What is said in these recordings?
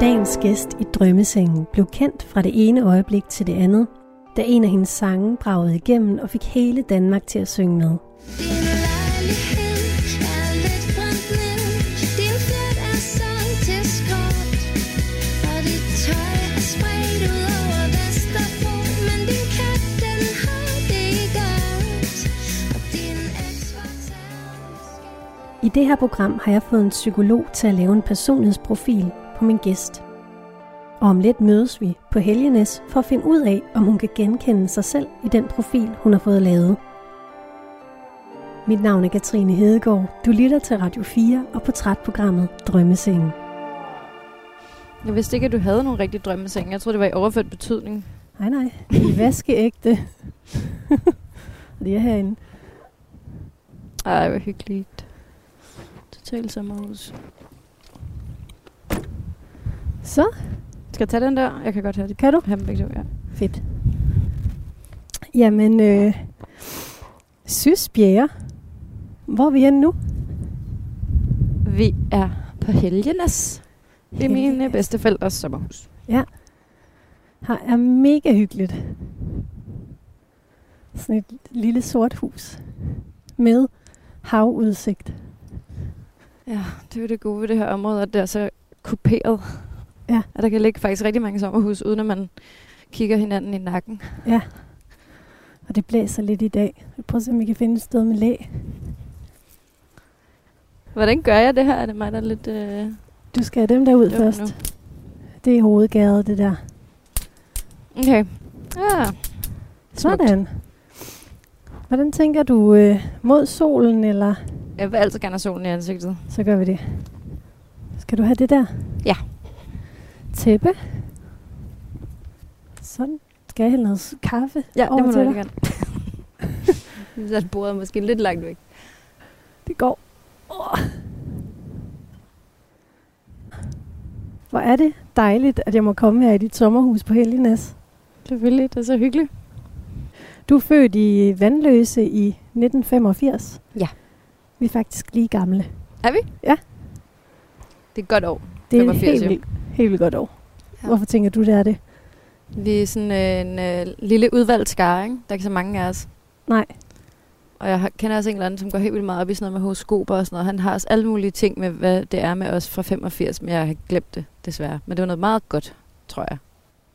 Dagens gæst i drømmesengen blev kendt fra det ene øjeblik til det andet, da en af hendes sange bragede igennem og fik hele Danmark til at synge med. I det her program har jeg fået en psykolog til at lave en personlighedsprofil på min gæst. Og om lidt mødes vi på Helgenes for at finde ud af, om hun kan genkende sig selv i den profil, hun har fået lavet. Mit navn er Katrine Hedegaard. Du lytter til Radio 4 og portrætprogrammet Drømmesengen. Jeg vidste ikke, at du havde nogle rigtige drømmesenge. Jeg troede, det var i overført betydning. Nej, nej. Er vaskeægte. det er herinde. Ej, hvor hyggeligt. Total sommerhus. Så, Skal jeg tage den der? Jeg kan godt have det. kan du? Have dem begge to, ja. Fedt. Jamen, øh, Sys Bjerre. Hvor er vi henne nu? Vi er på Helgenes. Det er mine Helgenes. bedsteforældres sommerhus. Her er mega hyggeligt. Sådan et lille sort hus med havudsigt. Ja, det er jo det gode ved det her område, at det er så kuperet. Ja. At der kan ligge faktisk rigtig mange sommerhus, uden at man kigger hinanden i nakken. Ja. Og det blæser lidt i dag. Jeg prøver at se, om vi kan finde et sted med læ. Hvordan gør jeg det her? Er det mig, der er lidt... Øh... Du skal have dem der ud først. nu? Det er hovedgæret, det der. Okay. Ja. Smukt. Sådan. Hvordan tænker du? Øh, mod solen, eller Jeg vil altid gerne have solen i ansigtet. så gør vi det. Skal du have det der? Ja. Tæppe. Sådan. Skal jeg hælde noget kaffe Ja, over det må til du dig? gerne. Så er bordet måske lidt langt væk. Det går. Oh. Hvor er det dejligt, at jeg må komme her i dit sommerhus på Helgenæs. Selvfølgelig, det er så hyggeligt. Du er født i Vandløse i 1985. Ja. Vi er faktisk lige gamle. Er vi? Ja. Det er et godt år. Det er 85, et helt, jo. vildt, helt vildt godt år. Ja. Hvorfor tænker du, det er det? Vi er sådan øh, en øh, lille udvalgt skare, ikke? Der er ikke så mange af os. Nej. Og jeg har, kender også en eller anden, som går helt vildt meget op i sådan noget med horoskoper og sådan noget. Han har også alle mulige ting med, hvad det er med os fra 85, men jeg har glemt det, desværre. Men det var noget meget godt, tror jeg.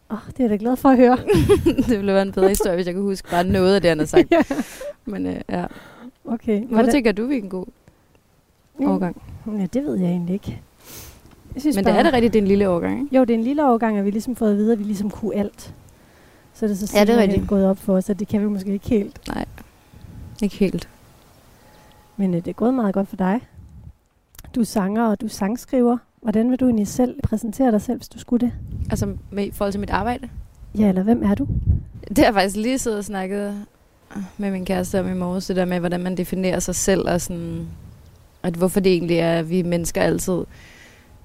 Oh, det er jeg da glad for at høre. det ville være en bedre historie, hvis jeg kunne huske bare noget af det, han har sagt. ja. Men øh, ja. Okay. Hvorfor tænker du, vi er en god Mm. årgang? Ja, det ved jeg egentlig ikke. Jeg synes Men det bare, er det rigtigt, det er en lille årgang, ikke? Jo, det er en lille overgang, og vi har ligesom fået at vide, at vi ligesom kunne alt. Så er det så Ja, det er rigtigt. gået op for os, at det kan vi måske ikke helt. Ikke helt. Men øh, det er gået meget godt for dig. Du er sanger, og du er sangskriver. Hvordan vil du egentlig selv præsentere dig selv, hvis du skulle det? Altså med, i forhold til mit arbejde. Ja, eller hvem er du? Det har jeg faktisk lige siddet og snakket med min kæreste om i morges, det der med, hvordan man definerer sig selv, og sådan, at hvorfor det egentlig er, at vi mennesker altid,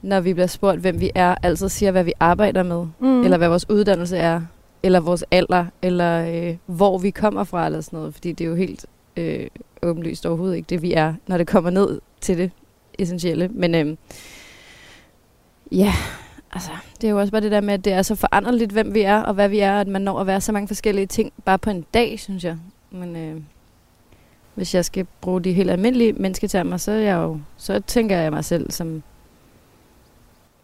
når vi bliver spurgt, hvem vi er, altid siger, hvad vi arbejder med, Mm. mm. eller hvad vores uddannelse er, eller vores alder, eller øh, hvor vi kommer fra, eller sådan noget, fordi det er jo helt øh, åbenlyst overhovedet ikke det, vi er, når det kommer ned til det essentielle. Men øh, ja, altså, det er jo også bare det der med, at det er så foranderligt, hvem vi er, og hvad vi er, at man når at være så mange forskellige ting, bare på en dag, synes jeg. Men øh, hvis jeg skal bruge de helt almindelige mennesketermer, så, er jeg jo, så tænker jeg mig selv som,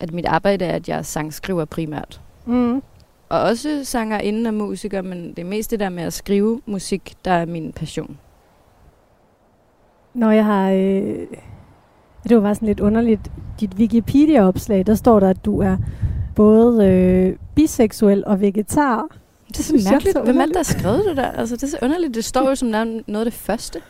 at mit arbejde er, at jeg sangskriver primært. Mm. Og også sanger inden og musiker, men det er mest det der med at skrive musik, der er min passion. Når jeg har... Øh, det var bare sådan lidt underligt. Dit Wikipedia-opslag, der står der, at du er både øh, biseksuel og vegetar. Det er så mærkeligt. Hvem er det, der har skrevet det der? Altså, det er så underligt. Det står jo som noget af det første.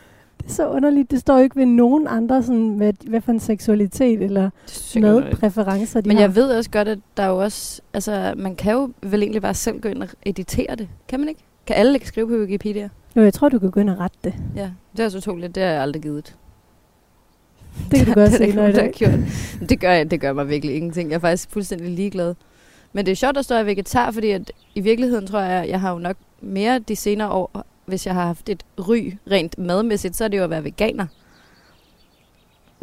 Det er så underligt. Det står ikke ved nogen andre, sådan, hvad, hvad for en seksualitet eller er madpræferencer de Men har. jeg ved også godt, at der er jo også... Altså, man kan jo vel egentlig bare selv gå ind og editere det. Kan man ikke? Kan alle ikke skrive på Wikipedia? Jo, jeg tror, du kan gå ind og rette det. Ja, det er så utroligt. Det har jeg aldrig givet. Det kan du gøre er senere i dag. gjort. Det gør, jeg, det gør mig virkelig ingenting. Jeg er faktisk fuldstændig ligeglad. Men det er sjovt, at jeg er vegetar, fordi at i virkeligheden tror jeg, jeg har jo nok mere de senere år, hvis jeg har haft et ry rent madmæssigt, så er det jo at være veganer.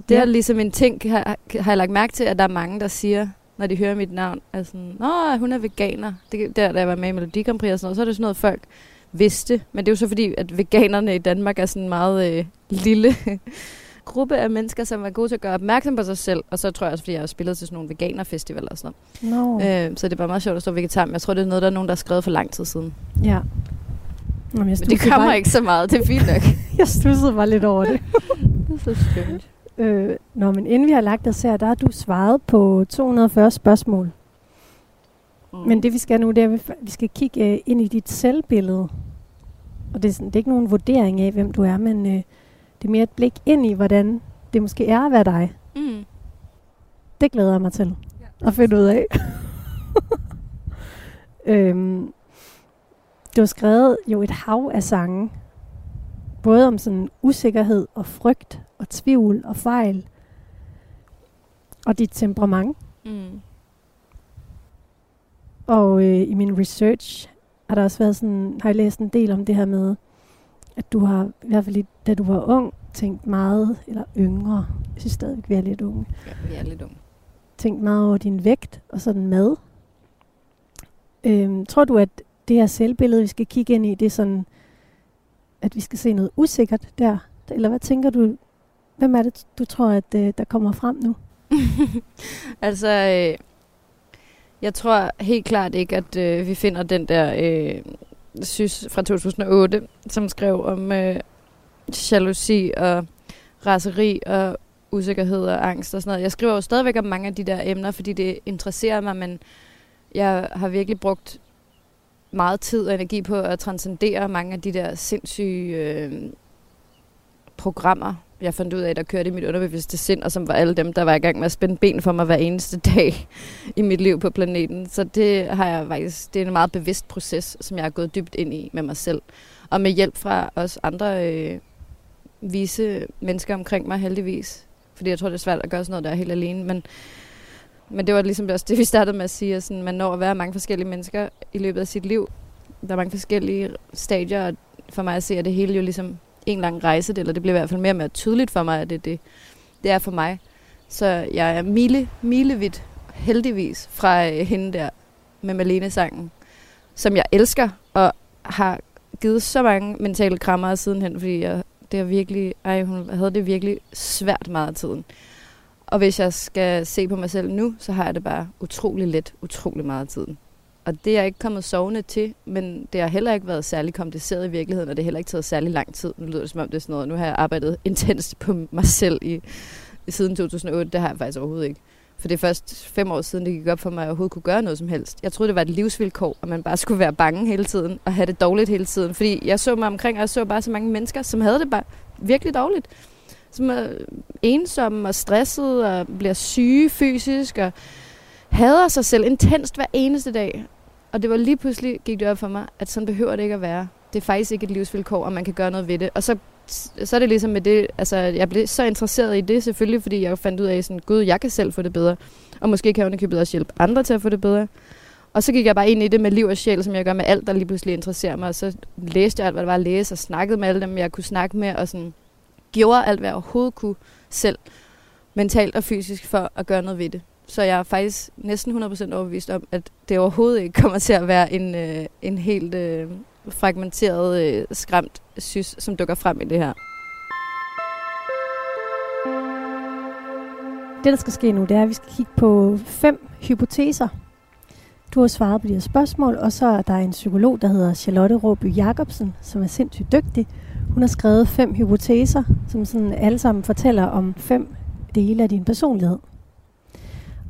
Det Ja. er ligesom en ting, har, har jeg lagt mærke til, at der er mange, der siger, når de hører mit navn. Er sådan, Nå, hun er veganer. Det, der, da jeg var med i Melodi Grand Prix og sådan noget, så er det sådan noget, folk vidste. Men det er jo så fordi, at veganerne i Danmark er sådan en meget øh, lille gruppe af mennesker, som er gode til at gøre opmærksom på sig selv. Og så tror jeg også, fordi jeg har spillet til sådan nogle veganerfestivaler og sådan noget. No. Øh, så det er bare meget sjovt at stå vegetar. Men jeg tror, det er noget, der er nogen, der har skrevet for lang tid siden. Ja. Jamen, Men det kommer bare, ikke så meget. Det er fint nok. Jeg stussede bare lidt over det. det er så skønt. Øh, nå, men inden vi har lagt os her, der har du svaret på 240 spørgsmål. Mm. Men det vi skal nu, det er, at vi- vi skal kigge øh, ind i dit selvbillede. Og det er, sådan, det er ikke nogen vurdering af, hvem du er, men øh, det er mere et blik ind i, hvordan det måske er at være dig. Mm. Det glæder jeg mig til ja. at finde ud af. øhm, du har skrevet jo et hav af sange. Både om sådan usikkerhed og frygt og tvivl og fejl. Og dit temperament. Mm. Og øh, i min research har der også været sådan, har jeg læst en del om det her med, at du har, i hvert fald i- da du var ung, tænkt meget, eller yngre, jeg synes stadigvæk, vi er lidt unge, Ja, vi er lidt unge. tænkt meget over din vægt og sådan mad. Øhm, tror du, at det her selvbillede, vi skal kigge ind i, det er sådan, at vi skal se noget usikkert der? Eller hvad tænker du, hvem er det, du tror, at øh, der kommer frem nu? altså, øh, jeg tror helt klart ikke, at øh, vi finder den der øh, sys fra 2008, som skrev om øh, jalousi og raseri og usikkerhed og angst og sådan noget. Jeg skriver jo stadigvæk om mange af de der emner, fordi det interesserer mig, men jeg har virkelig brugt meget tid og energi på at transcendere mange af de der sindssyge øh, programmer, jeg fandt ud af, der kørte i mit underbevidste sind, og som var alle dem, der var i gang med at spænde ben for mig hver eneste dag i mit liv på planeten. Så det har jeg faktisk, det er en meget bevidst proces, som jeg har gået dybt ind i med mig selv. Og med hjælp fra også andre øh, vise mennesker omkring mig, heldigvis. Fordi jeg tror, det er svært at gøre sådan noget der helt alene. Men, men det var ligesom også det, vi startede med at sige, at sådan, man når at være mange forskellige mennesker i løbet af sit liv. Der er mange forskellige stadier, og for mig at se, at det hele jo ligesom en lang rejse, eller det bliver i hvert fald mere og mere tydeligt for mig, at det, det, det er for mig. Så jeg er mile, milevidt, heldigvis, fra øh, hende der med Malene-sangen, som jeg elsker, og har givet så mange mentale krammer sidenhen, fordi jeg, det er virkelig, ej, hun havde det virkelig svært meget af tiden. Og hvis jeg skal se på mig selv nu, så har jeg det bare utrolig let, utrolig meget af tiden. Og det er jeg ikke kommet sovende til, men det har heller ikke været særlig kompliceret i virkeligheden, og det har heller ikke taget særlig lang tid. Nu lyder det som om det er sådan noget, nu har jeg arbejdet intenst på mig selv i, i siden 2008. Det har jeg faktisk overhovedet ikke. For det er først fem år siden, det gik op for mig, at jeg overhovedet kunne gøre noget som helst. Jeg troede, det var et livsvilkår, at man bare skulle være bange hele tiden, og have det dårligt hele tiden. Fordi jeg så mig omkring, og jeg så bare så mange mennesker, som havde det bare virkelig dårligt. Som er ensomme og stressede, og bliver syge fysisk, og hader sig selv intenst hver eneste dag. Og det var lige pludselig, gik det op for mig, at sådan behøver det ikke at være. Det er faktisk ikke et livsvilkår, og man kan gøre noget ved det. Og så, så er det ligesom med det, altså jeg blev så interesseret i det selvfølgelig, fordi jeg fandt ud af sådan, gud, jeg kan selv få det bedre. Og måske kan jeg også hjælpe andre til at få det bedre. Og så gik jeg bare ind i det med liv og sjæl, som jeg gør med alt, der lige pludselig interesserer mig. Og så læste jeg alt, hvad der var at læse, og snakkede med alle dem, jeg kunne snakke med, og sådan gjorde alt, hvad jeg overhovedet kunne selv, mentalt og fysisk, for at gøre noget ved det. Så jeg er faktisk næsten 100% overbevist om, at det overhovedet ikke kommer til at være en, øh, en helt øh, fragmenteret, øh, skræmt sys, som dukker frem i det her. Det, der skal ske nu, det er, at vi skal kigge på fem hypoteser. Du har svaret på de her spørgsmål, og så er der en psykolog, der hedder Charlotte Råby Jacobsen, som er sindssygt dygtig. Hun har skrevet fem hypoteser, som sådan alle sammen fortæller om fem dele af din personlighed.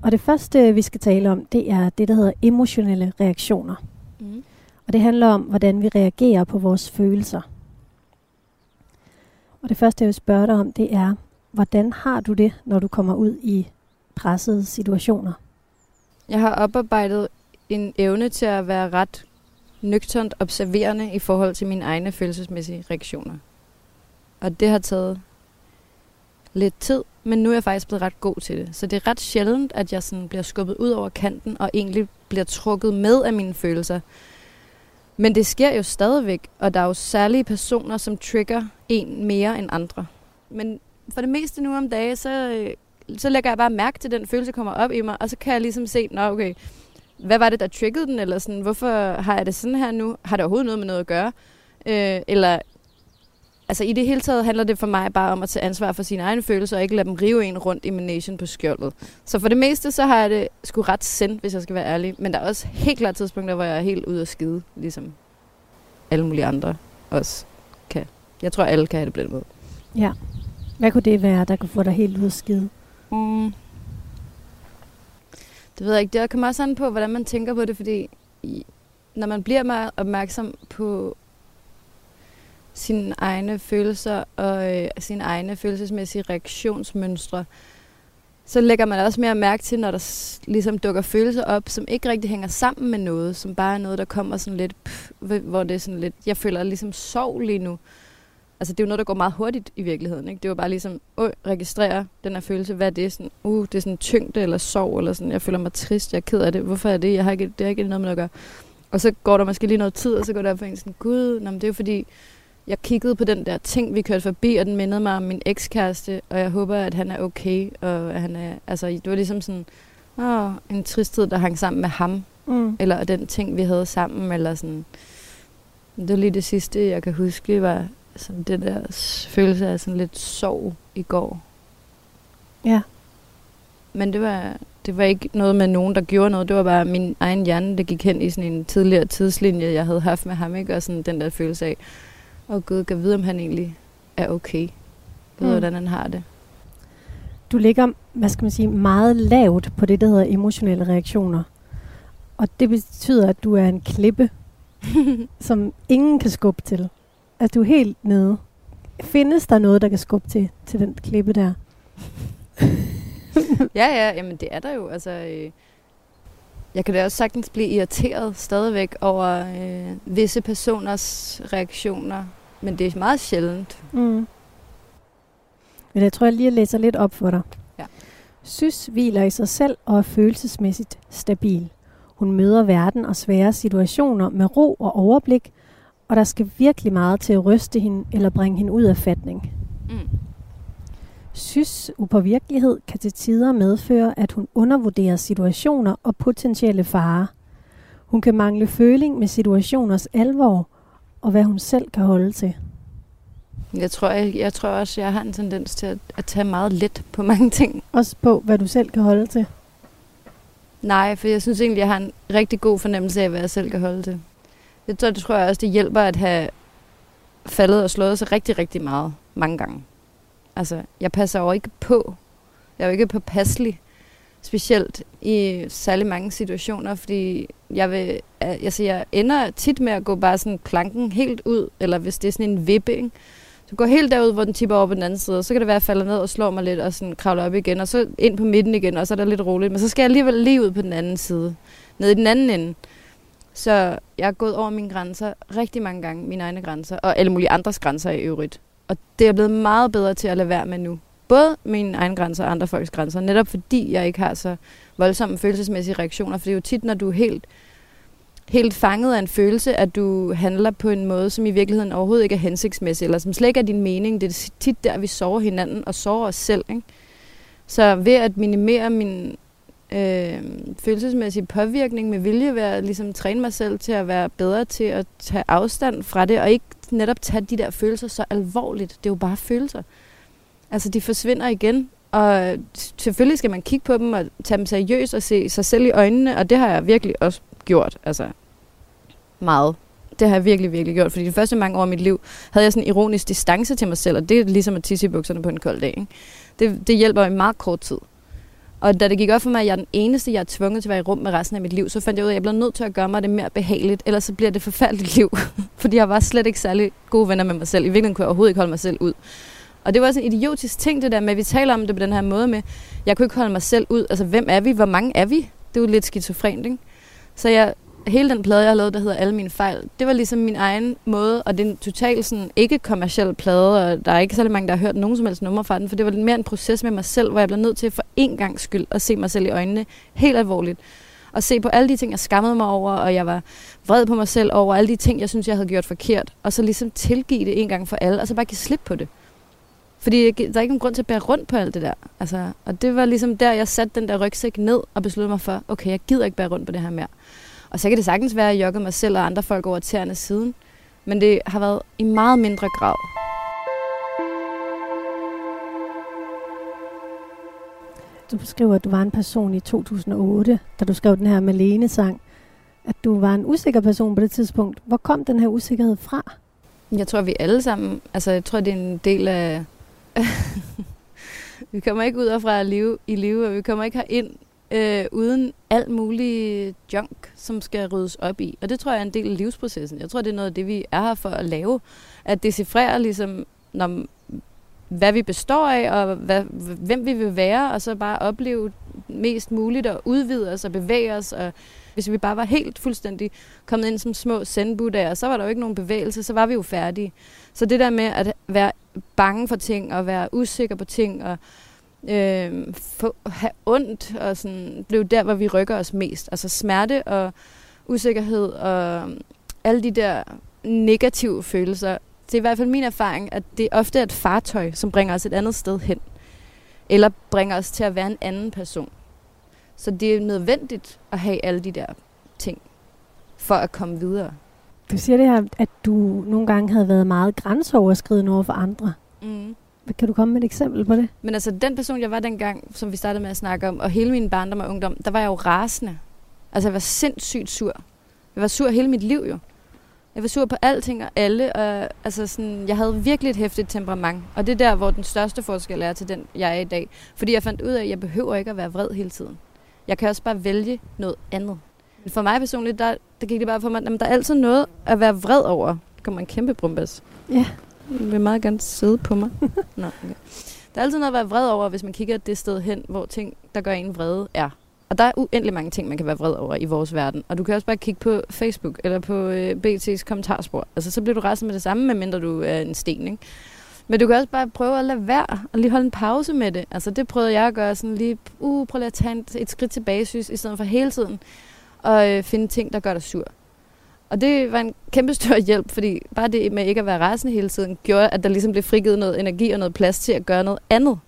Og det første, vi skal tale om, det er det, der hedder emotionelle reaktioner. Mm. Og det handler om, hvordan vi reagerer på vores følelser. Og det første, jeg vil spørge dig om, det er, hvordan har du det, når du kommer ud i pressede situationer? Jeg har oparbejdet en evne til at være ret nøgternt observerende i forhold til mine egne følelsesmæssige reaktioner. Og det har taget lidt tid, men nu er jeg faktisk blevet ret god til det. Så det er ret sjældent, at jeg sådan bliver skubbet ud over kanten og egentlig bliver trukket med af mine følelser. Men det sker jo stadigvæk, og der er jo særlige personer, som trigger en mere end andre. Men for det meste nu om dagen, så øh, så lægger jeg bare mærke til, at den følelse kommer op i mig, og så kan jeg ligesom se, nå okay, hvad var det, der triggede den, eller sådan, hvorfor har jeg det sådan her nu? Har det overhovedet noget med noget at gøre? Øh, eller, altså i det hele taget handler det for mig bare om at tage ansvar for sine egne følelser, og ikke lade dem rive en rundt i nation på skjoldet. Så for det meste, så har jeg det sgu ret sendt, hvis jeg skal være ærlig. Men der er også helt klart tidspunkter, hvor jeg er helt ude at skide, ligesom alle mulige andre også kan. Jeg tror, alle kan have det på den måde. Ja. Hvad kunne det være, der kunne få dig helt ud at skide? Mm. Det ved jeg ikke. Det kommer også an på, hvordan man tænker på det, fordi når man bliver meget opmærksom på sine egne følelser og øh, sine egne følelsesmæssige reaktionsmønstre, så lægger man også mere mærke til, når der ligesom dukker følelser op, som ikke rigtig hænger sammen med noget, som bare er noget, der kommer sådan lidt, pff, hvor det er sådan lidt, jeg føler ligesom sorg lige nu. Altså det er jo noget, der går meget hurtigt i virkeligheden. Ikke? Det er jo bare ligesom, at registrere den her følelse. Hvad er det? Sådan, uh, det er sådan tyngde eller sorg, eller sådan, jeg føler mig trist, jeg er ked af det. Hvorfor er det? Jeg har ikke, det har ikke noget med at gøre. Og så går der måske lige noget tid, og så går der for en sådan, gud, nå, men det er jo fordi, jeg kiggede på den der ting, vi kørte forbi, og den mindede mig om min ekskæreste, og jeg håber, at han er okay, og at han er, altså, det var ligesom sådan, åh, en tristhed, der hang sammen med ham, mm. eller den ting, vi havde sammen, eller sådan. Det var lige det sidste, jeg kan huske, var sådan det der følelse af sådan lidt sorg i går. Ja. Men det var, det var ikke noget med nogen, der gjorde noget. Det var bare min egen hjerne, der gik hen i sådan en tidligere tidslinje, jeg havde haft med ham. Ikke? Og sådan den der følelse af, åh oh gud, kan vide, om han egentlig er okay. Jeg ved, mm. hvordan han har det. Du ligger, hvad skal man sige, meget lavt på det, der hedder emotionelle reaktioner. Og det betyder, at du er en klippe, som ingen kan skubbe til. Altså, du er helt nede. Findes der noget, der kan skubbe til, til den klippe der? ja, ja, jamen det er der jo. Altså, øh, jeg kan da også sagtens blive irriteret stadigvæk over øh, visse personers reaktioner, men det er meget sjældent. Mm. Men jeg tror, jeg lige læser lidt op for dig. Ja. Sys hviler i sig selv og er følelsesmæssigt stabil. Hun møder verden og svære situationer med ro og overblik, og der skal virkelig meget til at ryste hende eller bringe hende ud af fatning. Mm. Sys upåvirkelighed kan til tider medføre, at hun undervurderer situationer og potentielle farer. Hun kan mangle føling med situationers alvor og hvad hun selv kan holde til. Jeg tror, jeg, jeg tror også, jeg har en tendens til at, at tage meget let på mange ting. Også på, hvad du selv kan holde til? Nej, for jeg synes egentlig, jeg har en rigtig god fornemmelse af, hvad jeg selv kan holde til. Det tror, det tror jeg også, det hjælper at have faldet og slået sig rigtig, rigtig meget mange gange. Altså, jeg passer jo ikke på. Jeg er jo ikke påpasselig. Specielt i særlig mange situationer, fordi jeg vil, altså jeg ender tit med at gå bare sådan planken helt ud, eller hvis det er sådan en vippe, ikke? så går helt derud, hvor den tipper over på den anden side, og så kan det være, at jeg falder ned og slår mig lidt, og sådan kravler op igen, og så ind på midten igen, og så er der lidt roligt. Men så skal jeg alligevel lige ud på den anden side, ned i den anden ende. Så jeg er gået over mine grænser rigtig mange gange, mine egne grænser, og alle mulige andres grænser i øvrigt. Og det er blevet meget bedre til at lade være med nu. Både mine egne grænser og andre folks grænser. Netop fordi jeg ikke har så voldsomme følelsesmæssige reaktioner. For det er jo tit, når du er helt, helt fanget af en følelse, at du handler på en måde, som i virkeligheden overhovedet ikke er hensigtsmæssig, eller som slet ikke er din mening. Det er tit der, vi sover hinanden og sover os selv. Ikke? Så ved at minimere min øh, følelsesmæssig påvirkning med vilje, ved at ligesom træne mig selv til at være bedre til at tage afstand fra det, og ikke netop tage de der følelser så alvorligt. Det er jo bare følelser. Altså, de forsvinder igen, og selvfølgelig skal man kigge på dem og tage dem seriøst og se sig selv i øjnene, og det har jeg virkelig også gjort, altså meget. Det har jeg virkelig, virkelig gjort, fordi de første mange år af mit liv havde jeg sådan en ironisk distance til mig selv, og det er ligesom at tisse i bukserne på en kold dag. Ikke? Det, det hjælper i meget kort tid. Og da det gik op for mig, at jeg er den eneste, jeg er tvunget til at være i rum med resten af mit liv, så fandt jeg ud af, at jeg bliver nødt til at gøre mig det mere behageligt, ellers så bliver det forfærdeligt liv. Fordi jeg var slet ikke særlig gode venner med mig selv. I virkeligheden kunne jeg overhovedet ikke holde mig selv ud. Og det var også en idiotisk ting, det der med, at vi taler om det på den her måde med, jeg kunne ikke holde mig selv ud. Altså, hvem er vi? Hvor mange er vi? Det er jo lidt skizofrent, ikke? Så jeg hele den plade, jeg har lavet, der hedder Alle mine fejl, det var ligesom min egen måde, og det er en totalt sådan ikke-kommersiel plade, og der er ikke særlig mange, der har hørt nogen som helst nummer fra den, for det var mere en proces med mig selv, hvor jeg blev nødt til for en gang skyld at se mig selv i øjnene helt alvorligt. Og se på alle de ting, jeg skammede mig over, og jeg var vred på mig selv over alle de ting, jeg synes, jeg havde gjort forkert. Og så ligesom tilgive det en gang for alle, og så bare give slip på det. Fordi der er ikke nogen grund til at bære rundt på alt det der. Altså, og det var ligesom der, jeg satte den der rygsæk ned og besluttede mig for, okay, jeg gider ikke bære rundt på det her mere. Og så kan det sagtens være, at jeg mig selv og andre folk over tæerne siden. Men det har været i meget mindre grad. Du beskriver, at du var en person i 2008, da du skrev den her Malene-sang. At du var en usikker person på det tidspunkt. Hvor kom den her usikkerhed fra? Jeg tror, vi alle sammen, altså jeg tror, det er en del af... vi kommer ikke ud af fra at leve i live, og vi kommer ikke ind øh, uden alt muligt junk, som skal ryddes op i. Og det tror jeg er en del af livsprocessen. Jeg tror, det er noget af det, vi er her for at lave. At decifrere ligesom, når, hvad vi består af, og hvad, hvem vi vil være, og så bare opleve mest muligt, og udvide os og bevæge os, og hvis vi bare var helt fuldstændig kommet ind som små sendbuddhaer, så var der jo ikke nogen bevægelse, så var vi jo færdige. Så det der med at være bange for ting, og være usikker på ting, og øh, få, have ondt, og sådan, blev der, hvor vi rykker os mest. Altså smerte og usikkerhed, og alle de der negative følelser. Det er i hvert fald min erfaring, at det ofte er et fartøj, som bringer os et andet sted hen. Eller bringer os til at være en anden person. Så det er nødvendigt at have alle de der ting, for at komme videre. Du siger det her, at du nogle gange havde været meget grænseoverskridende over for andre. Mm. Kan du komme med et eksempel på det? Men altså, den person, jeg var dengang, som vi startede med at snakke om, og hele min barndom og ungdom, der var jeg jo rasende. Altså, jeg var sindssygt sur. Jeg var sur hele mit liv jo. Jeg var sur på alting og alle, og altså sådan, jeg havde virkelig et hæftigt temperament. Og det er der, hvor den største forskel er til den, jeg er i dag. Fordi jeg fandt ud af, at jeg behøver ikke at være vred hele tiden. Jeg kan også bare vælge noget andet. Men for mig personligt, der, der gik det bare for mig, at der er altid noget at være vred over. Der kommer en kæmpe brumbas. Ja. Vil meget gerne sidde på mig. Nå, okay. Der er altid noget at være vred over, hvis man kigger det sted hen, hvor ting, der gør en vrede, er. Og der er uendelig mange ting, man kan være vred over i vores verden. Og du kan også bare kigge på Facebook eller på øh, BT's kommentarspor. Altså, så bliver du resten med det samme, medmindre du er en sten, ikke? Men du kan også bare prøve at lade være og lige holde en pause med det. Altså det prøvede jeg at gøre sådan lige, uh, prøv lige at tage et, et skridt tilbage, synes, i stedet for hele tiden og øh, finde ting, der gør dig sur. Og det var en kæmpe stor hjælp, fordi bare det med ikke at være rasende hele tiden, gjorde, at der ligesom blev frigivet noget energi og noget plads til at gøre noget andet.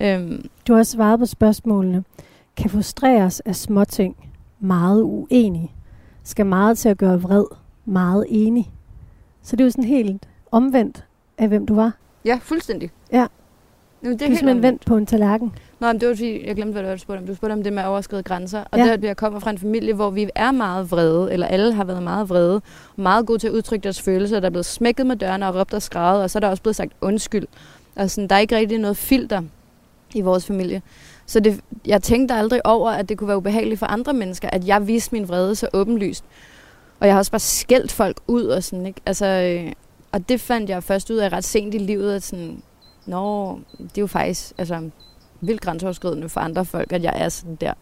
Øhm. Du har også svaret på spørgsmålene. Kan frustreres af småting meget uenig? Skal meget til at gøre vred meget enig? Så det er jo sådan helt omvendt af, hvem du var. Ja, fuldstændig. Ja. Jamen, det er du er vendt på en tallerken. Nå, men det var fordi, jeg glemte, hvad du spurgte om. Du spurgte om det med at overskride grænser. Og ja. der, jeg kommer fra en familie, hvor vi er meget vrede, eller alle har været meget vrede, meget gode til at udtrykke deres følelser. Der er blevet smækket med dørene og råbt og skrevet, og så er der også blevet sagt undskyld. Og sådan, der er ikke rigtig noget filter i vores familie. Så det, jeg tænkte aldrig over, at det kunne være ubehageligt for andre mennesker, at jeg viste min vrede så åbenlyst. Og jeg har også bare skældt folk ud og sådan, ikke? Altså, øh, og det fandt jeg først ud af ret sent i livet, at sådan, nå, det er jo faktisk altså, vildt grænseoverskridende for andre folk, at jeg er sådan der.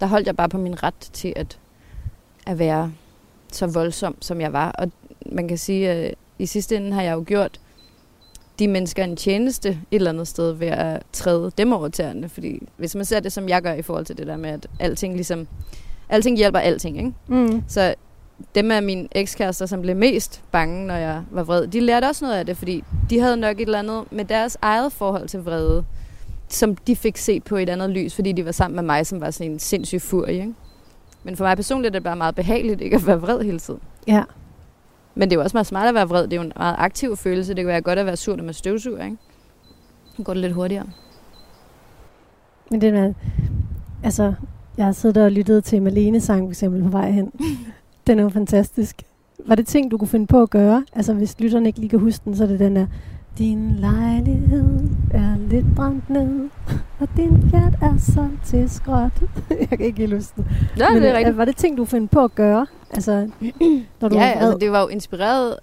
Der holdt jeg bare på min ret til at, at være så voldsom, som jeg var. Og man kan sige, at i sidste ende har jeg jo gjort de mennesker en tjeneste et eller andet sted ved at træde dem over tæerne. Fordi hvis man ser det, som jeg gør i forhold til det der med, at alting ligesom... Alting hjælper alting, ikke? Mm. Så dem af mine ekskærester, som blev mest bange, når jeg var vred, de lærte også noget af det, fordi de havde nok et eller andet med deres eget forhold til vrede, som de fik set på et andet lys, fordi de var sammen med mig, som var sådan en sindssyg furie. Ikke? Men for mig personligt er det bare meget behageligt ikke at være vred hele tiden. Ja. Men det er jo også meget smart at være vred. Det er jo en meget aktiv følelse. Det kan være godt at være sur, når man støvsuger, ikke? Så går det lidt hurtigere. Men det er, altså, jeg har siddet og lyttet til Malene sang for eksempel på vej hen. Den er jo fantastisk. Var det ting, du kunne finde på at gøre? Altså, hvis lytterne ikke lige kan huske den, så er det den der... Din lejlighed er lidt brændt ned, og din fjert er så til skråt. jeg kan ikke helt huske den. Ja, Men, det er rigtigt. Var det ting, du finde på at gøre? Altså, når du ja, altså, det var jo inspireret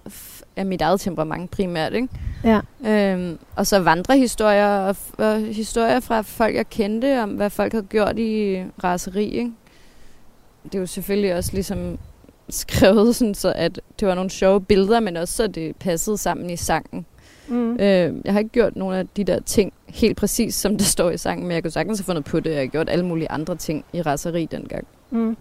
af mit eget temperament primært, ikke? Ja. Øhm, og så vandrehistorier og, og historier fra folk, jeg kendte, om hvad folk havde gjort i raseri, ikke? Det er jo selvfølgelig også ligesom skrevet, sådan, så at det var nogle sjove billeder, men også så det passede sammen i sangen. Mm. Øh, jeg har ikke gjort nogle af de der ting helt præcis, som det står i sangen, men jeg kunne sagtens have fundet på det. Jeg har gjort alle mulige andre ting i raseri dengang. Mm.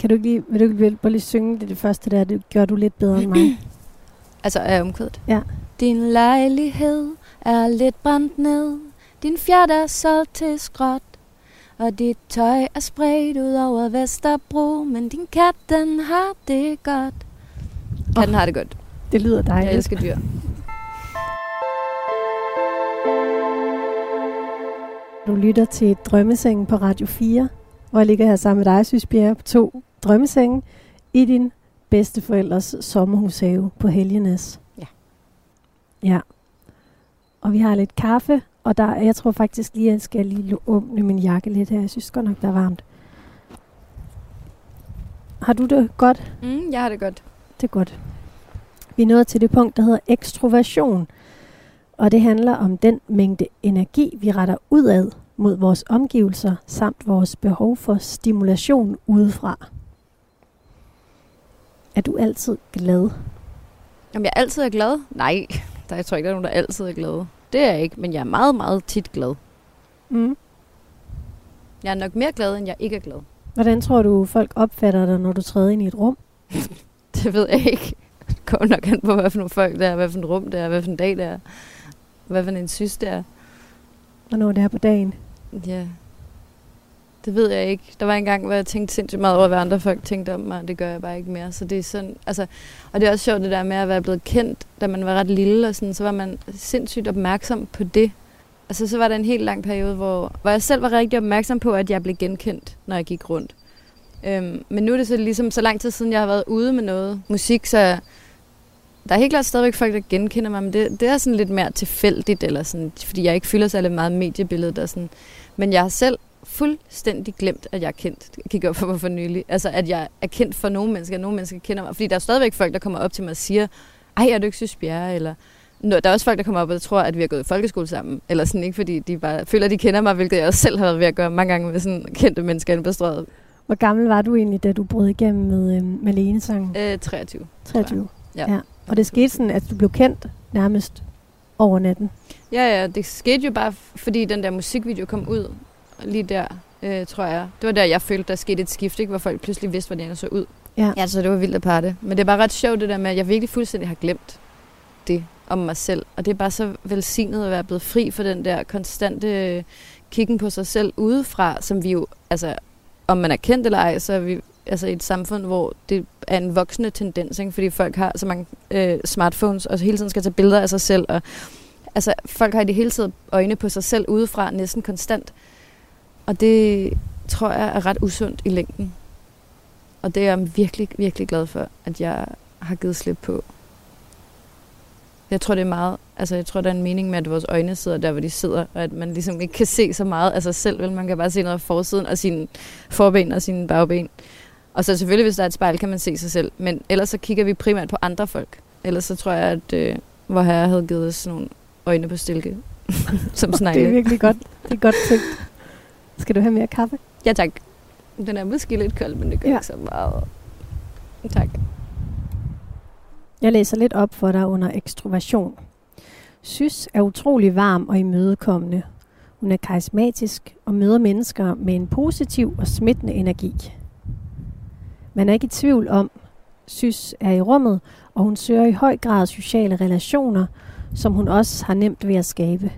Kan du ikke lige, vil du ikke lige, lige synge det, det første der? Det gør du lidt bedre end mig. altså er omkvædet? Ja. Din lejlighed er lidt brændt ned. Din fjert er solgt til skråt. Og dit tøj er spredt ud over Vesterbro, men din kat, den har det godt. Katten har det godt. Det lyder dejligt. Jeg elsker dyr. Du lytter til Drømmesengen på Radio 4, hvor jeg ligger her sammen med dig, Sys Bjerre, på to drømmesenge i din bedsteforældres sommerhushave på Helgenes. Ja. Ja. Og vi har lidt kaffe, og der, jeg tror faktisk lige, at jeg skal lige åbne min jakke lidt her. Jeg synes godt nok, der er varmt. Har du det godt? Mm, jeg har det godt. Det er godt. Vi er nået til det punkt, der hedder ekstroversion. Og det handler om den mængde energi, vi retter udad mod vores omgivelser, samt vores behov for stimulation udefra. Er du altid glad? Om jeg altid er glad? Nej, der, jeg tror ikke, der er nogen, der altid er glad. Det er jeg ikke, men jeg er meget, meget tit glad. Mm. Jeg er nok mere glad, end jeg ikke er glad. Hvordan tror du, folk opfatter dig, når du træder ind i et rum? Det ved jeg ikke. Kommer nok an på, hvad for nogle folk det er, hvad for en rum det er, hvad for en dag det er, hvad for en sys det er. Hvornår det er på dagen? Ja, det ved jeg ikke. Der var en gang, hvor jeg tænkte sindssygt meget over, hvad andre folk tænkte om mig, og det gør jeg bare ikke mere. Så det er sådan, altså, og det er også sjovt det der med at være blevet kendt, da man var ret lille, og sådan, så var man sindssygt opmærksom på det. Altså, så var der en helt lang periode, hvor, hvor jeg selv var rigtig opmærksom på, at jeg blev genkendt, når jeg gik rundt. Øhm, men nu er det så ligesom så lang tid siden, jeg har været ude med noget musik, så der er helt klart stadigvæk folk, der genkender mig, men det, det er sådan lidt mere tilfældigt, eller sådan, fordi jeg ikke fylder særlig meget mediebilledet. Og sådan. Men jeg har selv fuldstændig glemt, at jeg er kendt. Det gik op for mig for nylig. Altså, at jeg er kendt for nogle mennesker, og nogle mennesker kender mig. Fordi der er stadigvæk folk, der kommer op til mig og siger, ej, er du ikke Sys Bjerre? Eller, der er også folk, der kommer op og tror, at vi har gået i folkeskole sammen. Eller sådan, ikke fordi de bare føler, at de kender mig, hvilket jeg også selv har været ved at gøre mange gange med sådan kendte mennesker inde på strøget. Hvor gammel var du egentlig, da du brød igennem med øh, Malene sangen? Øh, 23. 23. Ja. ja. Og det skete sådan, at du blev kendt nærmest over natten. Ja, ja, det skete jo bare, fordi den der musikvideo kom ud lige der, øh, tror jeg. Det var der, jeg følte, der skete et skift, ikke? hvor folk pludselig vidste, hvordan jeg så ud. Ja. ja, så det var vildt at parte. Men det er bare ret sjovt det der med, at jeg virkelig fuldstændig har glemt det om mig selv. Og det er bare så velsignet at være blevet fri for den der konstante øh, kiggen på sig selv udefra, som vi jo, altså, om man er kendt eller ej, så er vi altså i et samfund, hvor det er en voksende tendens, ikke? fordi folk har så mange øh, smartphones, og hele tiden skal tage billeder af sig selv, og altså, folk har i det hele taget øjne på sig selv udefra, næsten konstant. Og det tror jeg er ret usundt i længden. Og det er jeg virkelig, virkelig glad for, at jeg har givet slip på. Jeg tror, det er meget, altså jeg tror, der er en mening med, at vores øjne sidder der, hvor de sidder, og at man ligesom ikke kan se så meget af sig selv, vel? Man kan bare se noget af forsiden og sine forben og sine bagben. Og så selvfølgelig, hvis der er et spejl, kan man se sig selv. Men ellers så kigger vi primært på andre folk. Ellers så tror jeg, at øh, hvor herre havde givet os nogle øjne på stilke, som snegle. det er virkelig godt. Det er godt tænkt. Skal du have mere kaffe? Ja, tak. Den er måske lidt kold, men det gør Ja. ja. ikke så meget. Tak. Jeg læser lidt op for dig under ekstroversion. Sys er utrolig varm og imødekommende. Hun er karismatisk og møder mennesker med en positiv og smittende energi. Man er ikke i tvivl om, Sys er i rummet, og hun søger i høj grad sociale relationer, som hun også har nemt ved at skabe.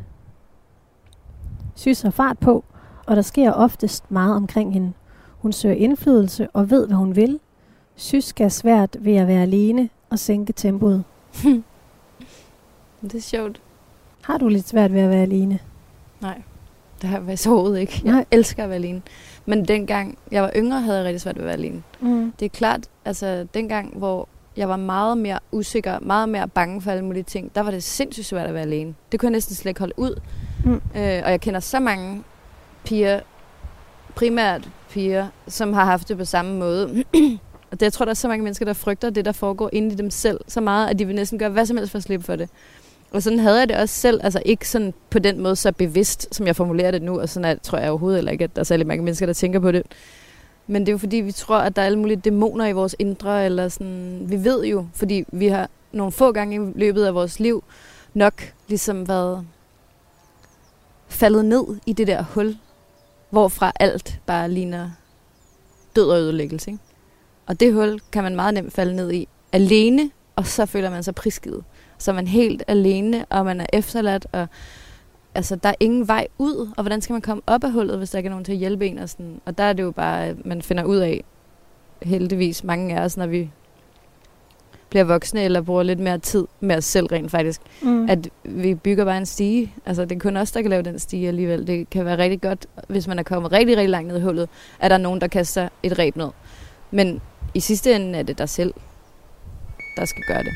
Sys har fart på, og der sker oftest meget omkring hende. Hun søger indflydelse og ved, hvad hun vil. Sys skal svært ved at være alene og sænke tempoet. Det er sjovt. Har du lidt svært ved at være alene? Nej, det har jeg faktisk overhovedet ikke. Jeg Nej. elsker at være alene. Men dengang jeg var yngre, havde jeg rigtig svært ved at være alene. Mm. Det er klart, altså dengang, hvor jeg var meget mere usikker, meget mere bange for alle mulige ting, der var det sindssygt svært at være alene. Det kunne jeg næsten slet ikke holde ud. Mm. Øh, og jeg kender så mange piger, primært piger, som har haft det på samme måde. og det, jeg tror, der er så mange mennesker, der frygter det, der foregår inde i dem selv, så meget, at de vil næsten gøre hvad som helst for at slippe for det. Og sådan havde jeg det også selv, altså ikke sådan på den måde så bevidst, som jeg formulerer det nu, og sådan at, tror jeg overhovedet heller ikke, at der er særlig mange mennesker, der tænker på det. Men det er jo fordi, vi tror, at der er alle mulige dæmoner i vores indre, eller sådan, vi ved jo, fordi vi har nogle få gange i løbet af vores liv nok ligesom været faldet ned i det der hul, hvorfra alt bare ligner død og ødelæggelse. Ikke? Og det hul kan man meget nemt falde ned i alene, og så føler man sig prisgivet så er man helt alene, og man er efterladt, og altså, der er ingen vej ud, og hvordan skal man komme op af hullet, hvis der ikke er nogen til at hjælpe en? Og, sådan. og der er det jo bare, at man finder ud af, heldigvis mange af os, når vi bliver voksne, eller bruger lidt mere tid med os selv rent faktisk, mm. at vi bygger bare en stige. Altså, det er kun os, der kan lave den stige alligevel. Det kan være rigtig godt, hvis man er kommet rigtig, rigtig langt ned i hullet, at der er nogen, der kaster et reb ned. Men i sidste ende er det dig selv, der skal gøre det.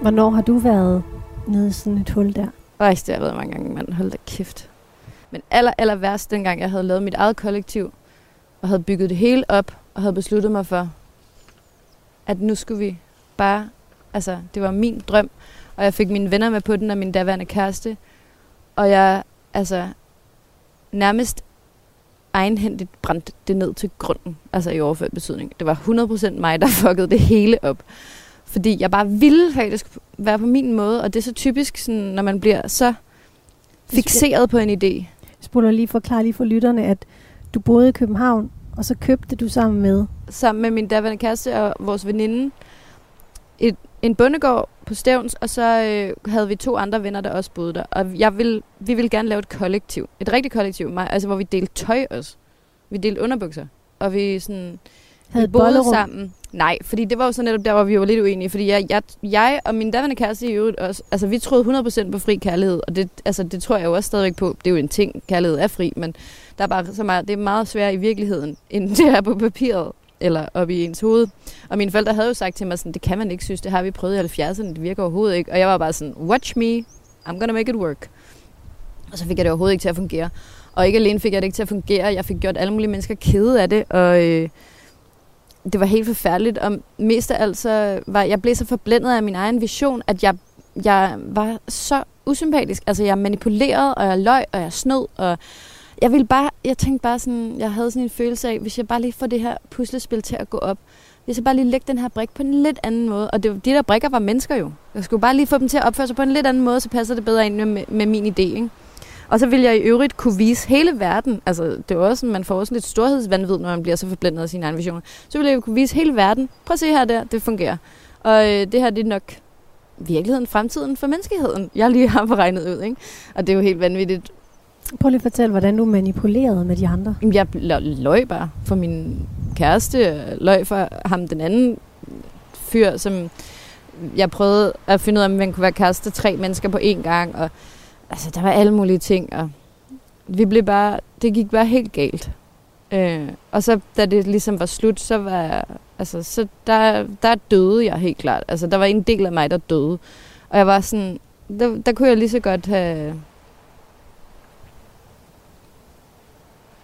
Hvornår har du været nede i sådan et hul der? Øj, det har jeg været mange gange, mand. Hold da kæft. Men aller, aller værst, dengang jeg havde lavet mit eget kollektiv, og havde bygget det hele op, og havde besluttet mig for, at nu skulle vi bare, altså det var min drøm, og jeg fik mine venner med på den, og min daværende kæreste, og jeg, altså, nærmest egenhændigt brændte det ned til grunden, altså i overført betydning. Det var 100% mig, der fuckede det hele op. Fordi jeg bare ville faktisk være på min måde, og det er så typisk, sådan, når man bliver så fixeret på en idé. Jeg spoler lige forklare lige for lytterne, at du boede i København, og så købte du sammen med? Sammen med min daværende kæreste og vores veninde et, en bundegård på Stævns, og så øh, havde vi to andre venner, der også boede der. Og jeg vil, vi ville gerne lave et kollektiv. Et rigtigt kollektiv, mig, altså hvor vi delte tøj også. Vi delte underbukser. Og vi sådan... Havde vi boede bollerum. sammen. Nej, fordi det var jo så netop der, hvor vi var lidt uenige. Fordi jeg, jeg, jeg og min daværende kæreste i øvrigt også, altså vi troede 100% på fri kærlighed, og det, altså, det tror jeg jo også stadigvæk på. Det er jo en ting, kærlighed er fri, men der er bare så meget, det er meget sværere i virkeligheden, end det er på papiret eller op i ens hoved. Og mine forældre havde jo sagt til mig sådan, det kan man ikke synes, det har vi prøvet i 70'erne, det virker overhovedet ikke. Og jeg var bare sådan, watch me, I'm gonna make it work. Og så fik jeg det overhovedet ikke til at fungere. Og ikke alene fik jeg det ikke til at fungere, jeg fik gjort alle mulige mennesker kede af det, og øh, det var helt forfærdeligt. Og mest af alt så var jeg blev så forblændet af min egen vision, at jeg, jeg var så usympatisk. Altså jeg manipulerede, og jeg løg, og jeg snød, og jeg ville bare, jeg tænkte bare sådan, jeg havde sådan en følelse af, hvis jeg bare lige får det her puslespil til at gå op, hvis jeg bare lige lægger den her brik på en lidt anden måde, og det, de der brikker var mennesker jo. Jeg skulle bare lige få dem til at opføre sig på en lidt anden måde, så passer det bedre ind med, med min idé, ikke? Og så vil jeg i øvrigt kunne vise hele verden, altså det er også sådan, man får også lidt storhedsvandvid, når man bliver så forblændet af sine egne visioner. Så vil jeg kunne vise hele verden, prøv at se her der, det fungerer. Og øh, det her, det er nok virkeligheden, fremtiden for menneskeheden, jeg lige har beregnet ud, ikke? Og det er jo helt vanvittigt. Prøv lige at fortælle, hvordan du manipulerede med de andre. Jeg løg bare for min kæreste, løg for ham den anden fyr, som jeg prøvede at finde ud af, om man kunne være kæreste tre mennesker på én gang, og altså, der var alle mulige ting, og vi blev bare, det gik bare helt galt. Øh, og så da det ligesom var slut, så var altså, så der, der døde jeg helt klart. Altså, der var en del af mig, der døde. Og jeg var sådan, der, der kunne jeg lige så godt have...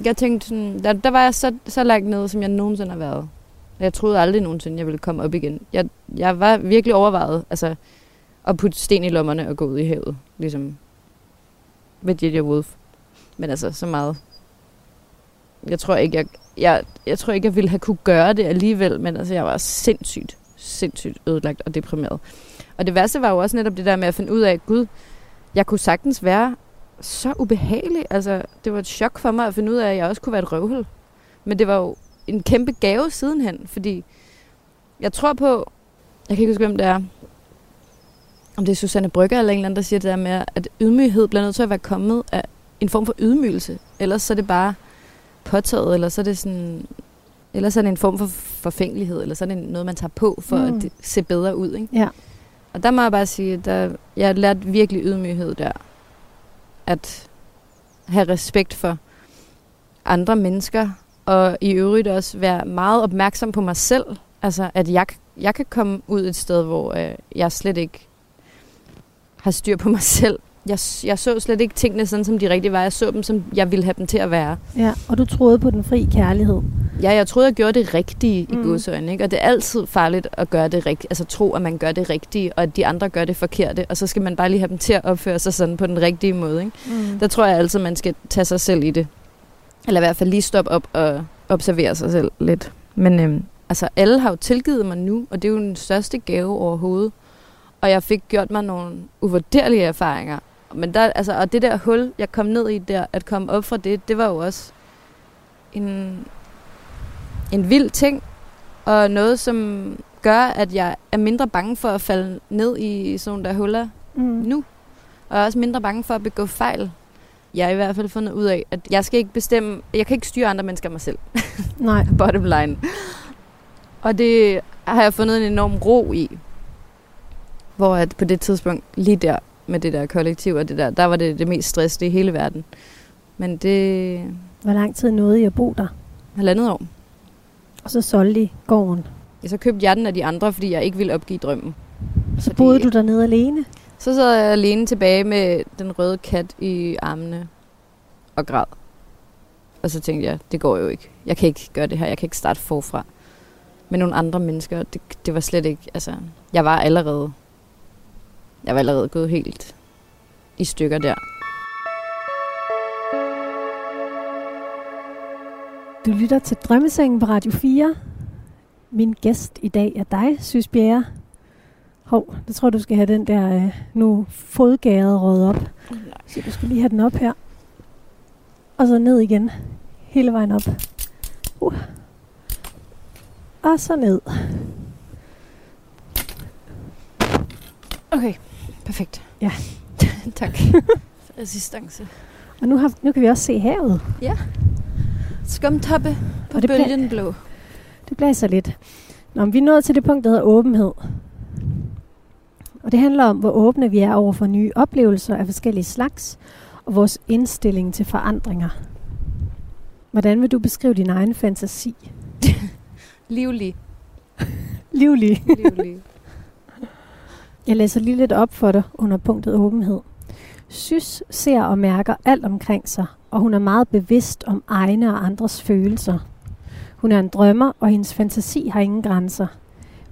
Jeg tænkte sådan, der, der var jeg så, så langt nede, som jeg nogensinde har været. Jeg troede aldrig nogensinde, jeg ville komme op igen. Jeg, jeg var virkelig overvejet, altså, at putte sten i lommerne og gå ud i havet, ligesom med J.J. Wolf. Men altså, så meget. Jeg tror ikke, jeg, jeg, jeg tror ikke, jeg ville have kunne gøre det alligevel, men altså, jeg var sindssygt, sindssygt ødelagt og deprimeret. Og det værste var jo også netop det der med at finde ud af, at gud, jeg kunne sagtens være så ubehagelig. Altså, det var et chok for mig at finde ud af, at jeg også kunne være et røvhul. Men det var jo en kæmpe gave sidenhen, fordi jeg tror på, jeg kan ikke huske, hvem det er, om det er Susanne Brygger eller en eller anden, der siger det der med, at ydmyghed bliver nødt til at være kommet af en form for ydmygelse. Ellers så er det bare påtaget, eller så er det sådan... Ellers er det en form for forfængelighed, eller så er det noget, man tager på, for mm. at det se bedre ud. Ikke? Ja. Og der må jeg bare sige, at jeg har lært virkelig ydmyghed der. At have respekt for andre mennesker, og i øvrigt også være meget opmærksom på mig selv. Altså, at jeg, jeg kan komme ud et sted, hvor øh, jeg slet ikke har styr på mig selv. Jeg, jeg så slet ikke tingene sådan, som de rigtige var. Jeg så dem, som jeg ville have dem til at være. Ja, og du troede på den fri kærlighed. Ja, jeg troede, jeg gjorde det rigtige mm. i godsøjne. Ikke? Og det er altid farligt at gøre det rigtige. Altså tro, at man gør det rigtige, og at de andre gør det forkerte. Og så skal man bare lige have dem til at opføre sig sådan på den rigtige måde. Ikke? Mm. Der tror jeg altid, man skal tage sig selv i det. Eller i hvert fald lige stoppe op og observere sig selv lidt. Men øhm, altså, alle har jo tilgivet mig nu, og det er jo den største gave overhovedet. Og jeg fik gjort mig nogle uvurderlige erfaringer. Men der, altså, og det der hul, jeg kom ned i der, at komme op fra det, det var jo også en, en vild ting. Og noget, som gør, at jeg er mindre bange for at falde ned i sådan nogle der huller Mm. nu. Og er også mindre bange for at begå fejl. Jeg har i hvert fald fundet ud af, at jeg skal ikke bestemme, jeg kan ikke styre andre mennesker mig selv. Nej. Bottom line. Og det har jeg fundet en enorm ro i. Hvor at på det tidspunkt, lige der med det der kollektiv og det der, der var det det mest stress i hele verden. Men det Hvor lang tid nåede I at bo der? halvandet år. Og så solgte I gården. Jeg så købte jeg den af de andre, fordi jeg ikke ville opgive drømmen. Så Fordi- boede du dernede alene? Så sad jeg alene tilbage med den røde kat i armene og græd. Og så tænkte jeg, det går jo ikke. Jeg kan ikke gøre det her. Jeg kan ikke starte forfra med nogle andre mennesker. Det, det var slet ikke, altså, jeg var allerede, jeg var allerede gået helt i stykker der. Du lytter til Drømmesengen på Radio 4. Min gæst i dag er dig, Sys Bjerre. Hov, det tror du skal have den der øh, nu fodgærede rød op. Så du skal lige have den op her. Og så ned igen. Hele vejen op. Uh. Og så ned. Okay, perfekt. Ja. tak for assistance. Og nu, har, nu kan vi også se havet. Skumtoppe på Og det bølgen bliver- blå. Det blæser lidt. Nå, vi er nået til det punkt, der hedder åbenhed. Og det handler om, hvor åbne vi er over for nye oplevelser af forskellige slags, og vores indstilling til forandringer. Hvordan vil du beskrive din egen fantasi? Livlig. Livlig. Livlig. Jeg læser lige lidt op for dig under punktet åbenhed. Sys ser og mærker alt omkring sig, og hun er meget bevidst om egne og andres følelser. Hun er en drømmer, og hendes fantasi har ingen grænser,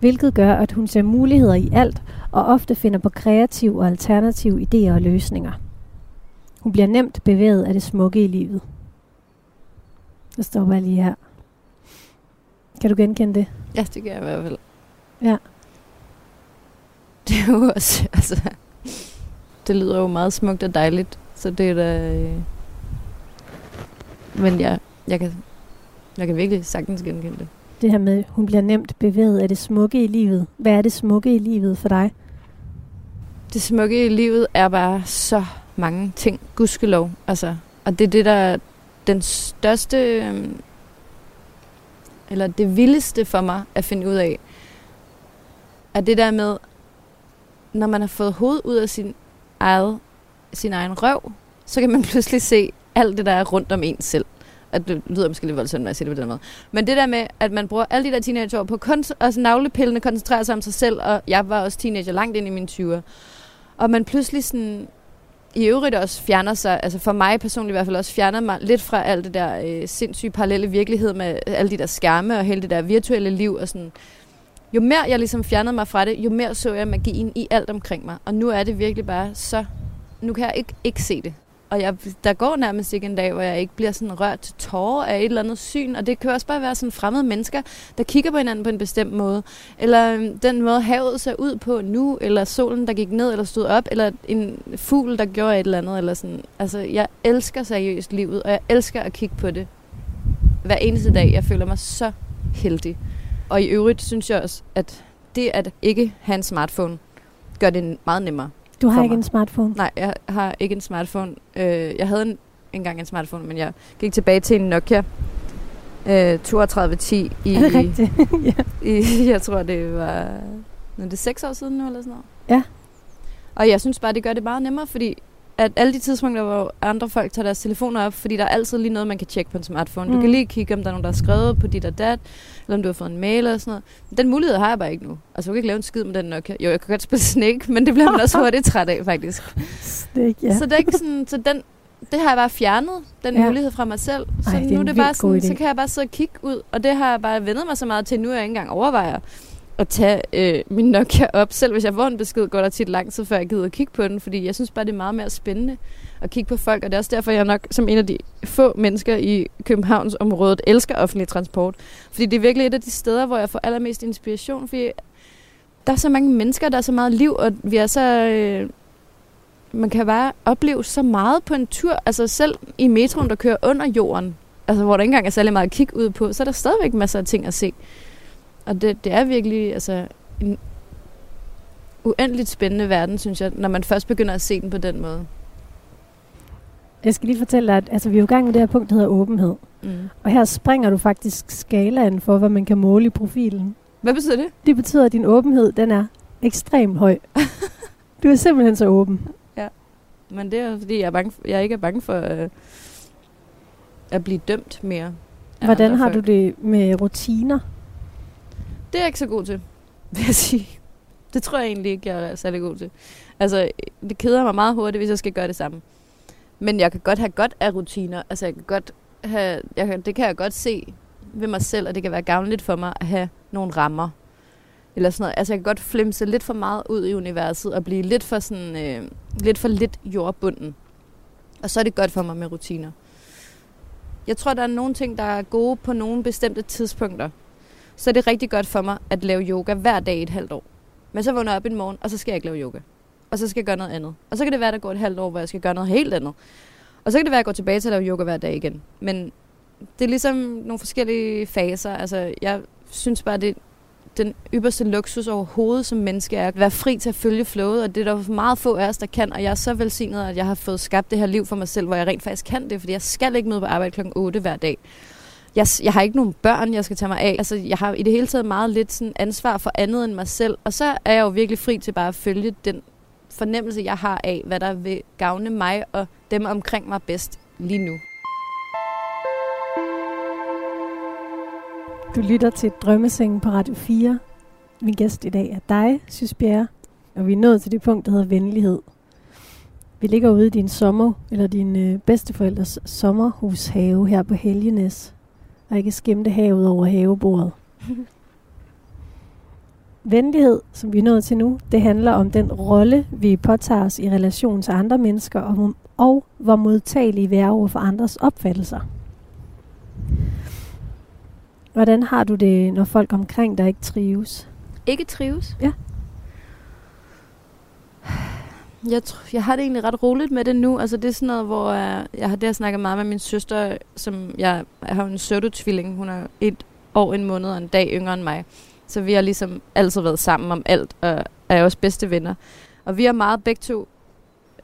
hvilket gør, at hun ser muligheder i alt, og ofte finder på kreative og alternative idéer og løsninger. Hun bliver nemt bevæget af det smukke i livet. Står bare lige her. Kan du genkende det? Ja, det gør jeg i hvert fald. Ja. Det er jo også, altså... Det lyder jo meget smukt og dejligt, så det er da... Øh... Men ja, jeg kan, jeg kan virkelig sagtens genkende det. Det her med, hun bliver nemt bevæget af det smukke i livet. Hvad er det smukke i livet for dig? Det smukke i livet er bare så mange ting, gudskelov. Altså, og det er det, der er den største, øhm, eller det vildeste for mig at finde ud af, er det der med, når man har fået hovedet ud af sin, eget, sin egen røv, så kan man pludselig se alt det, der er rundt om en selv. At det lyder måske lidt voldsomt, når jeg siger det på den måde. Men det der med, at man bruger alle de der teenageår på kun altså navlepillene, koncentrerer sig om sig selv, og jeg var også teenager langt ind i mine 20'er. Og man pludselig sådan, i øvrigt også fjerner sig, altså for mig personligt i hvert fald også, fjerner mig lidt fra alt det der øh, sindssyge parallelle virkelighed med alle de der skærme og hele det der virtuelle liv og sådan. Jo mere jeg ligesom fjernede mig fra det, jo mere så jeg magien i alt omkring mig. Og nu er det virkelig bare så, nu kan jeg ikke, ikke se det. Og jeg, der går nærmest ikke en dag, hvor jeg ikke bliver sådan rørt til tårer af et eller andet syn. Og det kan også bare være sådan fremmede mennesker, der kigger på hinanden på en bestemt måde. Eller øhm, den måde havet ser ud på nu, eller solen, der gik ned eller stod op, eller en fugl, der gjorde et eller andet. Eller sådan. Altså, jeg elsker seriøst livet, og jeg elsker at kigge på det hver eneste dag. Jeg føler mig så heldig. Og i øvrigt synes jeg også, at det at ikke have en smartphone, gør det meget nemmere. Du har ikke mig. en smartphone. Nej, jeg har ikke en smartphone. Øh, jeg havde en, engang en smartphone, men jeg gik tilbage til en Nokia øh, 3210 i, Er det rigtigt? ja. i, jeg tror det var, nu er det seks år siden nu eller sådan noget. Ja. Og jeg synes bare, det gør det meget nemmere, fordi at alle de tidspunkter, hvor andre folk tager deres telefoner op, fordi der er altid lige noget, man kan tjekke på en smartphone. Mm. Du Mm. kan lige kigge, om der er nogen, der har skrevet på dit og dat, eller om du har fået en mail eller sådan noget. Den mulighed har jeg bare ikke nu. Altså, jeg kan ikke lave en skid med den Nokia. Jo, jeg kan godt spille Snake, men det bliver man også hurtigt træt af, faktisk. Stik, ja. Så det er ikke sådan, så den, det har jeg bare fjernet, den Ja. mulighed fra mig selv. Så Ej, det nu er det bare sådan, så kan jeg bare sidde og kigge ud, og det har jeg bare vendet mig så meget til, nu jeg ikke engang overvejer at tage øh, min Nokia op. Selv hvis jeg får en besked, går der tit lang tid, før jeg gider at kigge på den, fordi jeg synes bare, det er meget mere spændende at kigge på folk, og det er også derfor, jeg nok som en af de få mennesker i Københavns området elsker offentlig transport. Fordi det er virkelig et af de steder, hvor jeg får allermest inspiration, fordi der er så mange mennesker, der er så meget liv, og vi er så... Øh, man kan bare opleve så meget på en tur. Altså selv i metroen, der kører under jorden, altså hvor der ikke engang er særlig meget at kigge ud på, så er der stadigvæk masser af ting at se. Og det, det er virkelig altså, en uendeligt spændende verden, synes jeg, når man først begynder at se den på den måde. Jeg skal lige fortælle dig, at altså, vi er jo i gang med det her punkt, der hedder åbenhed. Mm. Og her springer du faktisk skalaen for, hvad man kan måle i profilen. Hvad betyder det? Det betyder, at din åbenhed, den er ekstremt høj. du er simpelthen så åben. Men det er fordi, jeg, er bange for, jeg ikke er bange for øh, at blive dømt mere. Hvordan har folk. du det med rutiner? Det er jeg ikke så god til, vil jeg sige. Det tror jeg egentlig ikke, jeg er særlig god til. Altså, det keder mig meget hurtigt, hvis jeg skal gøre det samme. Men jeg kan godt have godt af rutiner. Altså, jeg kan godt have, jeg kan, det kan jeg godt se ved mig selv, og det kan være gavnligt for mig at have nogle rammer. Eller sådan noget. Altså, jeg kan godt flimse lidt for meget ud i universet, og blive lidt for, sådan, øh, lidt, for lidt jordbunden. Og så er det godt for mig med rutiner. Jeg tror, der er nogle ting, der er gode på nogle bestemte tidspunkter. Så er det rigtig godt for mig at lave yoga hver dag i et halvt år. Men så vågner jeg op en morgen, og så skal jeg ikke lave yoga. Og så skal jeg gøre noget andet. Og så kan det være, at der går et halvt år, hvor jeg skal gøre noget helt andet. Og så kan det være, at jeg går tilbage til at lave yoga hver dag igen. Men det er ligesom nogle forskellige faser. Altså, jeg synes bare, det er den ypperste luksus overhovedet som menneske er at være fri til at følge flowet, og det er der meget få af os, der kan, og jeg er så velsignet, at jeg har fået skabt det her liv for mig selv, hvor jeg rent faktisk kan det, fordi jeg skal ikke møde på arbejde klokken 8 hver dag. Jeg, jeg har ikke nogen børn, jeg skal tage mig af. Altså, jeg har i det hele taget meget lidt sådan ansvar for andet end mig selv, og så er jeg jo virkelig fri til bare at følge den fornemmelse, jeg har af, hvad der vil gavne mig og dem omkring mig bedst lige nu. Du lytter til Drømmesengen på Radio 4. Min gæst i dag er dig, Sys Bjerre, og vi er nået til det punkt, der hedder venlighed. Vi ligger ude i din sommer, eller din øh, bedsteforældres sommerhushave her på Helgenæs og ikke skimte havet over havebordet. Venlighed, som vi er nået til nu, det handler om den rolle, vi påtager os i relation til andre mennesker, og, og hvor modtagelige vi er over for andres opfattelser. Hvordan har du det, når folk omkring dig ikke trives? Ikke trives? Ja. Jeg, tr- jeg har det egentlig ret roligt med det nu. Altså det er sådan noget, hvor jeg, jeg har det har snakket meget med min søster, som jeg, jeg har en pseudo-tvilling. Hun er et år, en måned og en dag yngre end mig. Så vi har ligesom altid været sammen om alt, og er også bedste venner. Og vi har meget begge to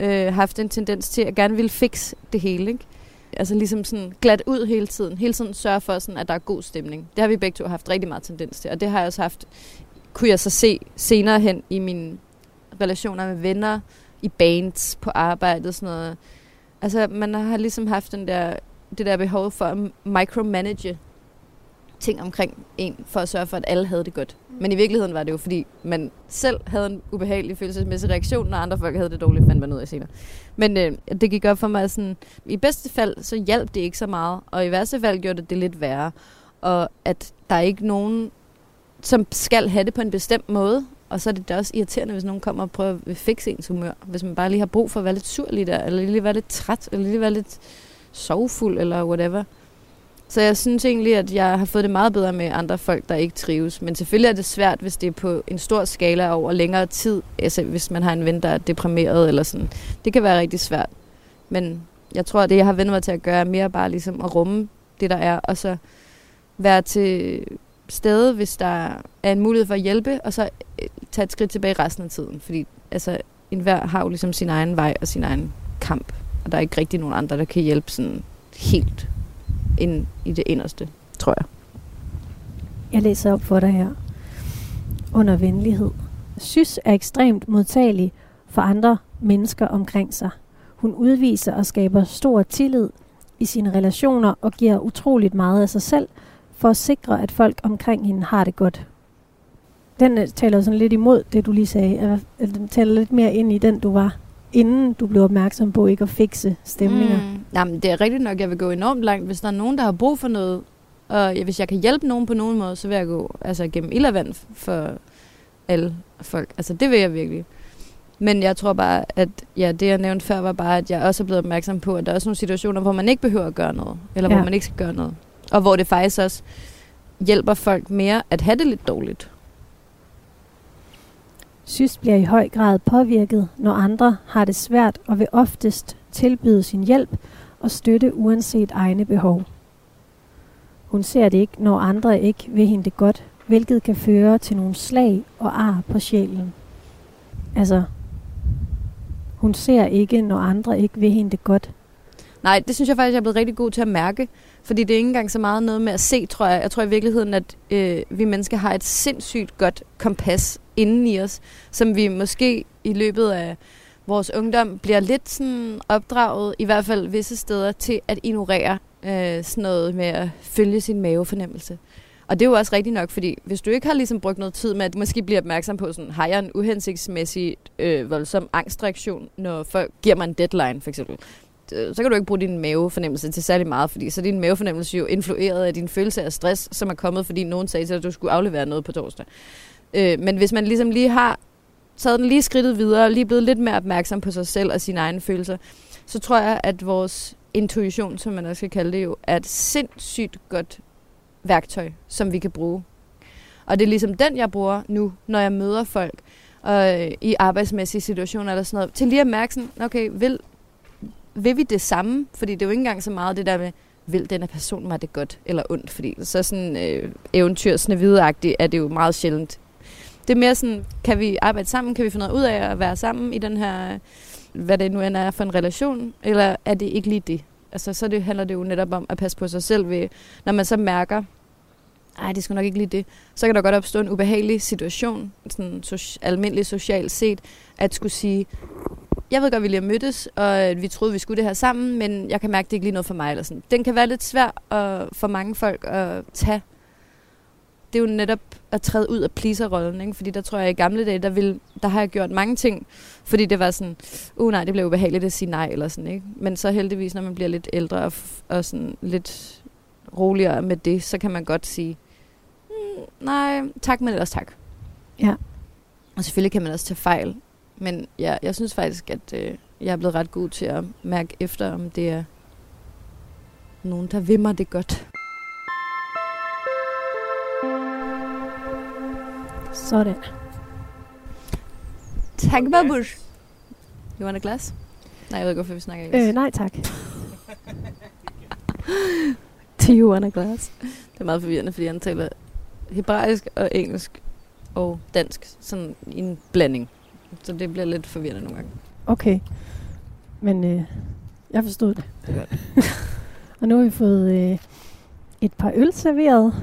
øh, haft en tendens til at gerne ville fikse det hele, ikke? Altså ligesom sådan glat ud hele tiden. Hele tiden sørge for, sådan, at der er god stemning. Det har vi begge to haft rigtig meget tendens til. Og det har jeg også haft, kunne jeg så se senere hen i mine relationer med venner, i bands, på arbejdet, sådan noget. Altså man har ligesom haft den der, det der behov for at micromanage ting omkring en, for at sørge for, at alle havde det godt. Men i virkeligheden var det jo, fordi man selv havde en ubehagelig følelsesmæssig reaktion, når andre folk havde det dårligt, fandt man ud af senere. Men øh, det gik op for mig sådan, i bedste fald, så hjalp det ikke så meget, og i værste fald gjorde det det lidt værre. Og at der er ikke nogen, som skal have det på en bestemt måde, og så er det da også irriterende, hvis nogen kommer og prøver at fikse ens humør. Hvis man bare lige har brug for at være lidt sur lige der, eller lige være lidt træt, eller lige være lidt sorgfuld, eller whatever. Så jeg synes egentlig, at jeg har fået det meget bedre med andre folk, der ikke trives. Men selvfølgelig er det svært, hvis det er på en stor skala over længere tid. Altså hvis man har en ven, der er deprimeret eller sådan. Det kan være rigtig svært. Men jeg tror, at det, jeg har vendt mig til at gøre, er mere bare ligesom at rumme det, der er. Og så være til stede, hvis der er en mulighed for at hjælpe. Og så øh, tage et skridt tilbage resten af tiden. Fordi altså, enhver har jo ligesom sin egen vej og sin egen kamp. Og der er ikke rigtig nogen andre, der kan hjælpe sådan helt ind i det inderste, tror jeg. Jeg læser op for dig her. Under venlighed. Sys er ekstremt modtagelig for andre mennesker omkring sig. Hun udviser og skaber stor tillid i sine relationer og giver utroligt meget af sig selv for at sikre, at folk omkring hende har det godt. Den øh, taler sådan lidt imod det, du lige sagde. Eller, eller Den taler lidt mere ind i den, du var, inden du blev opmærksom på ikke at fikse stemninger. Mm. Jamen, det er rigtigt nok, jeg vil gå enormt langt. Hvis der er nogen, der har brug for noget, og hvis jeg kan hjælpe nogen på nogen måde, så vil jeg gå altså, gennem ild og vand for alle folk. Altså, det vil jeg virkelig. Men jeg tror bare, at ja, det jeg nævnte før, var bare, at jeg også er blevet opmærksom på, at der er også nogle situationer, hvor man ikke behøver at gøre noget. Eller. Ja. hvor man ikke skal gøre noget. Og hvor det faktisk også hjælper folk mere at have det lidt dårligt. Sys bliver i høj grad påvirket, når andre har det svært og vil oftest tilbyde sin hjælp og støtte uanset egne behov. Hun ser det ikke, når andre ikke vil hende det godt, hvilket kan føre til nogle slag og ar på sjælen. Altså, hun ser ikke, når andre ikke vil hende det godt. Nej, det synes jeg faktisk, jeg er blevet rigtig god til at mærke. Fordi det er ikke engang så meget noget med at se, tror jeg. Jeg tror i virkeligheden, at øh, vi mennesker har et sindssygt godt kompas inden i os, som vi måske i løbet af vores ungdom bliver lidt sådan opdraget, i hvert fald visse steder, til at ignorere øh, sådan noget med at følge sin mavefornemmelse. Og det er jo også rigtigt nok, fordi hvis du ikke har ligesom brugt noget tid med, at du måske bliver opmærksom på, sådan, har jeg en uhensigtsmæssig øh, voldsom angstreaktion, når folk giver mig en deadline, for eksempel. Øh, så kan du ikke bruge din mavefornemmelse til særlig meget, fordi så er din mavefornemmelse jo influeret af din følelse af stress, som er kommet, fordi nogen sagde til dig, at du skulle aflevere noget på torsdag. Øh, men hvis man ligesom lige har taget den lige skridtet videre, og lige blevet lidt mere opmærksom på sig selv og sine egne følelser, så tror jeg, at vores intuition, som man også skal kalde det jo, er et sindssygt godt værktøj, som vi kan bruge. Og det er ligesom den, jeg bruger nu, når jeg møder folk øh, i arbejdsmæssige situationer eller sådan noget, til lige at mærke sådan, okay, vil, vil vi det samme? Fordi det er jo ikke engang så meget det der med, vil denne person mig det godt eller ondt? Fordi så sådan øh, eventyrsnevideagtigt er det jo meget sjældent. Det er mere sådan, kan vi arbejde sammen? Kan vi finde noget ud af at være sammen i den her, hvad det nu end er for en relation? Eller er det ikke lige det? Altså, så det, handler det jo netop om at passe på sig selv ved, når man så mærker, ej, det skal nok ikke lige det, så kan der godt opstå en ubehagelig situation, sådan so- almindelig socialt set, at skulle sige, jeg ved godt, vi lige har mødtes, og øh, vi troede, vi skulle det her sammen, men jeg kan mærke, at det ikke lige noget for mig. Eller sådan. Den kan være lidt svær at, for mange folk at tage. Det er jo netop at træde ud af pleaser-rollen, ikke? fordi der tror jeg, at i gamle dage, der, ville, der har jeg gjort mange ting, fordi det var sådan, uh nej, det blev ubehageligt at sige nej, eller sådan, ikke? Men så heldigvis, når man bliver lidt ældre og, og sådan lidt roligere med det, så kan man godt sige, nej, tak, men ellers tak. Ja. Og selvfølgelig kan man også tage fejl, men ja, jeg synes faktisk, at øh, jeg er blevet ret god til at mærke efter, om det er nogen, der vil mig det godt. Sådan. Tak, Babush. You want a glass? Nej, jeg ved ikke, hvorfor vi snakker engelsk. Øh, nej tak. Do you want a glass? Det er meget forvirrende, fordi han taler hebraisk og engelsk og dansk, sådan i en blanding. Så det bliver lidt forvirrende nogle gange. Okay. Men øh, jeg forstod det. Det er godt. Og nu har vi fået øh, et par øl serveret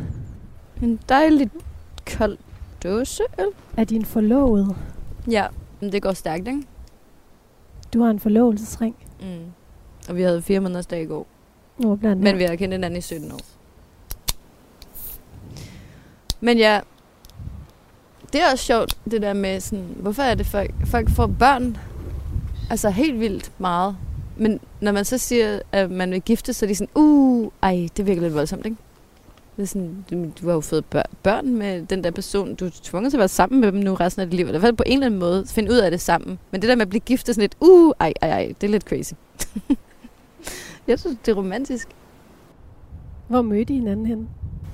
En dejlig kold dåse øl. af din forlovede. Ja, men det går stærkt, ikke? Du har en forlovelsesring. Mm. Og vi havde fire måneders dag i går. Nu blandt Men vi har kendt hinanden i 17 år. Men ja, det er også sjovt, det der med sådan, hvorfor er det folk, folk får børn, altså helt vildt meget. Men når man så siger, at man vil gifte, så er de sådan, uh, ej, det virker lidt voldsomt, ikke? Det er sådan, du, du har jo fået bør- børn med den der person, du er tvunget til at være sammen med dem nu resten af dit liv. Eller i hvert fald på en eller anden måde finde ud af det sammen. Men det der med at blive gift er sådan lidt, uh, ej, ej, ej, det er lidt crazy. Jeg synes, det er romantisk. Hvor mødte I hinanden henne?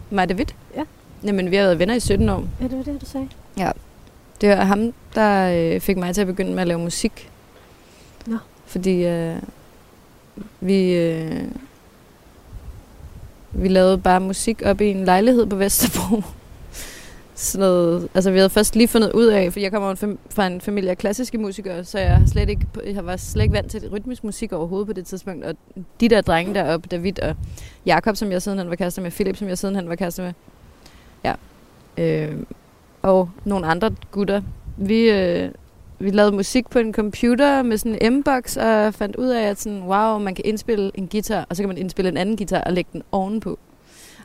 Mig David? Ja. Jamen, vi har været venner i 17 år. Ja, det var det, du sagde. Det var ham, der øh, fik mig til at begynde med at lave musik. Nå. Fordi øh, vi, øh, vi lavede bare musik op i en lejlighed på Vesterbro. Sådan noget, altså vi havde først lige fundet ud af, for jeg kommer fra en familie af klassiske musikere, så jeg, har slet ikke, jeg var slet ikke vant til rytmisk musik overhovedet på det tidspunkt. Og de der drenge deroppe, David og Jakob, som jeg siden han var kærester med, Philip, som jeg siden han var kærester med, ja, øh, og nogle andre gutter, vi, øh, vi lavede musik på en computer med sådan en M-box, og fandt ud af, at sådan, wow, man kan indspille en guitar, og så kan man indspille en anden guitar og lægge den ovenpå.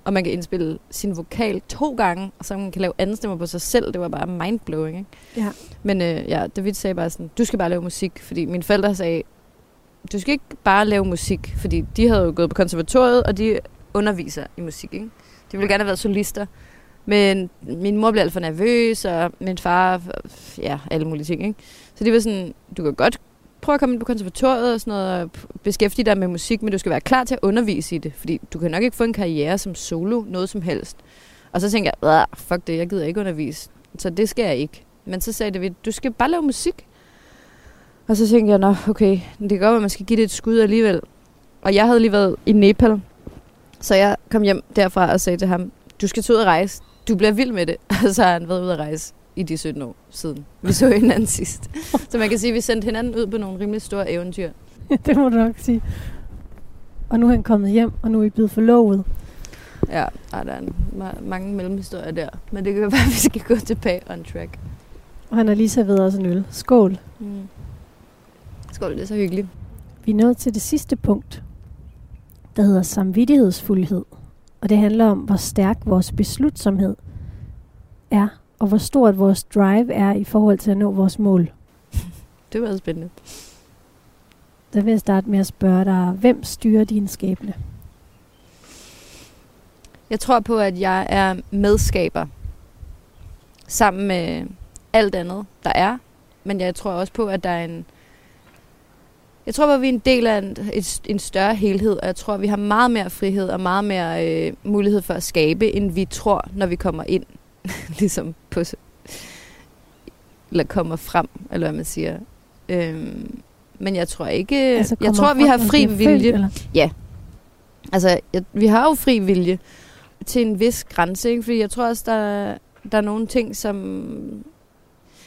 Og man kan indspille sin vokal to gange, og så man kan lave anden stemmer på sig selv. Det var bare mindblowing, ikke? Ja. Men øh, ja, David sagde bare sådan, du skal bare lave musik, fordi mine forældre sagde, du skal ikke bare lave musik, fordi de havde jo gået på konservatoriet, og de underviser i musik, ikke? De ville gerne have været solister. Men min mor blev alt for nervøs, og min far, ja, alle mulige ting, ikke? Så det var sådan, du kan godt prøve at komme ind på konservatoriet og sådan noget, og beskæftige dig med musik, men du skal være klar til at undervise i det, fordi du kan nok ikke få en karriere som solo, noget som helst. Og så tænkte jeg, fuck det, jeg gider ikke undervise, så det skal jeg ikke. Men så sagde David, du skal bare lave musik. Og så tænkte jeg, nå, okay, det kan godt være, man skal give det et skud alligevel. Og jeg havde lige været i Nepal, så jeg kom hjem derfra og sagde til ham, du skal tage ud og rejse du bliver vild med det. Og så har han været ude at rejse i de 17 år siden. Vi så hinanden sidst. Så man kan sige, at vi sendte hinanden ud på nogle rimelig store eventyr. det må du nok sige. Og nu er han kommet hjem, og nu er I blevet forlovet. Ja, ej, der er en, mange mellemhistorier der. Men det kan være, at vi skal gå tilbage on track. Og han har lige serveret os en øl. Skål. Mm. Skål, det er så hyggeligt. Vi er nået til det sidste punkt, der hedder samvittighedsfuldhed. Og det handler om, hvor stærk vores beslutsomhed er, og hvor stort vores drive er i forhold til at nå vores mål. Det var spændende. Der vil jeg starte med at spørge dig, hvem styrer din skæbne? Jeg tror på, at jeg er medskaber sammen med alt andet, der er. Men jeg tror også på, at der er en... Jeg tror, at vi er en del af en, et, en større helhed, og jeg tror, vi har meget mere frihed og meget mere øh, mulighed for at skabe, end vi tror, når vi kommer ind, ligesom på, eller kommer frem, eller hvad man siger. Øhm, men jeg tror ikke... Altså, jeg tror, vi har fri vilje. født, eller? Altså, jeg, vi har jo fri vilje til en vis grænse, ikke? Fordi jeg tror også, der, der er nogle ting, som...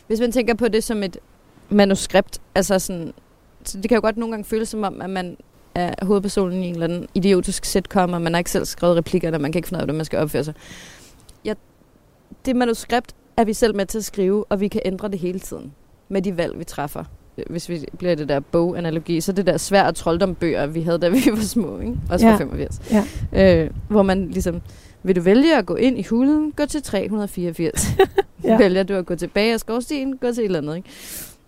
Hvis man tænker på det som et manuskript, altså sådan... Så det kan jo godt nogle gange føles som om, at man er hovedpersonen i en eller anden idiotisk sitcom, og man har ikke selv skrevet replikker, og man kan ikke finde ud af, hvordan man skal opføre sig. Ja, det manuskript er vi selv med til at skrive, og vi kan ændre det hele tiden med de valg, vi træffer. Hvis vi bliver det der boganalogi, så det der svært troldombøger, vi havde, da vi var små, ikke? Også fra Ja. 85. Ja. Øh, hvor man ligesom, vil du vælge at gå ind i hulen, gå til 384. Ja. ja. Vælger du at gå tilbage af skovstien, gå til et eller andet, ikke?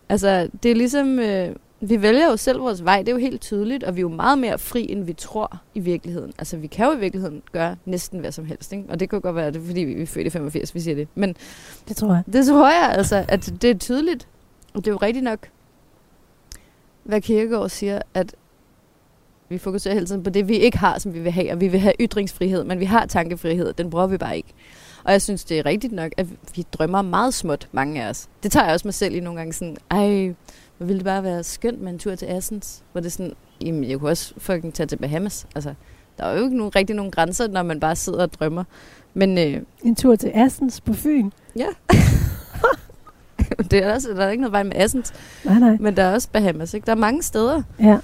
Altså, det er ligesom, øh, vi vælger jo selv vores vej, det er jo helt tydeligt, og vi er jo meget mere fri, end vi tror i virkeligheden. Altså, vi kan jo i virkeligheden gøre næsten hvad som helst, ikke? Og det kan godt være, det fordi vi er født i 85, vi siger det. Men Det tror jeg. det tror jeg altså, at det er tydeligt. Og det er jo rigtigt nok, hvad Kierkegaard siger, at vi fokuserer hele tiden på det, vi ikke har, som vi vil have. Og vi vil have ytringsfrihed, men vi har tankefrihed. Den bruger vi bare ikke. Og jeg synes, det er rigtigt nok, at vi drømmer meget småt, mange af os. Det tager jeg også mig selv i nogle gange sådan, ej, hvor ville det bare være skønt med en tur til Assens, hvor det er sådan, jamen, jeg kunne også fucking tage til Bahamas. Altså, der er jo ikke nogen, rigtig nogen grænser, når man bare sidder og drømmer. Men øh, En tur til Assens på Fyn. Ja. det er også, der er ikke noget vej med Assens, Nej, nej. men der er også Bahamas. Ikke? Der er mange steder, Ja.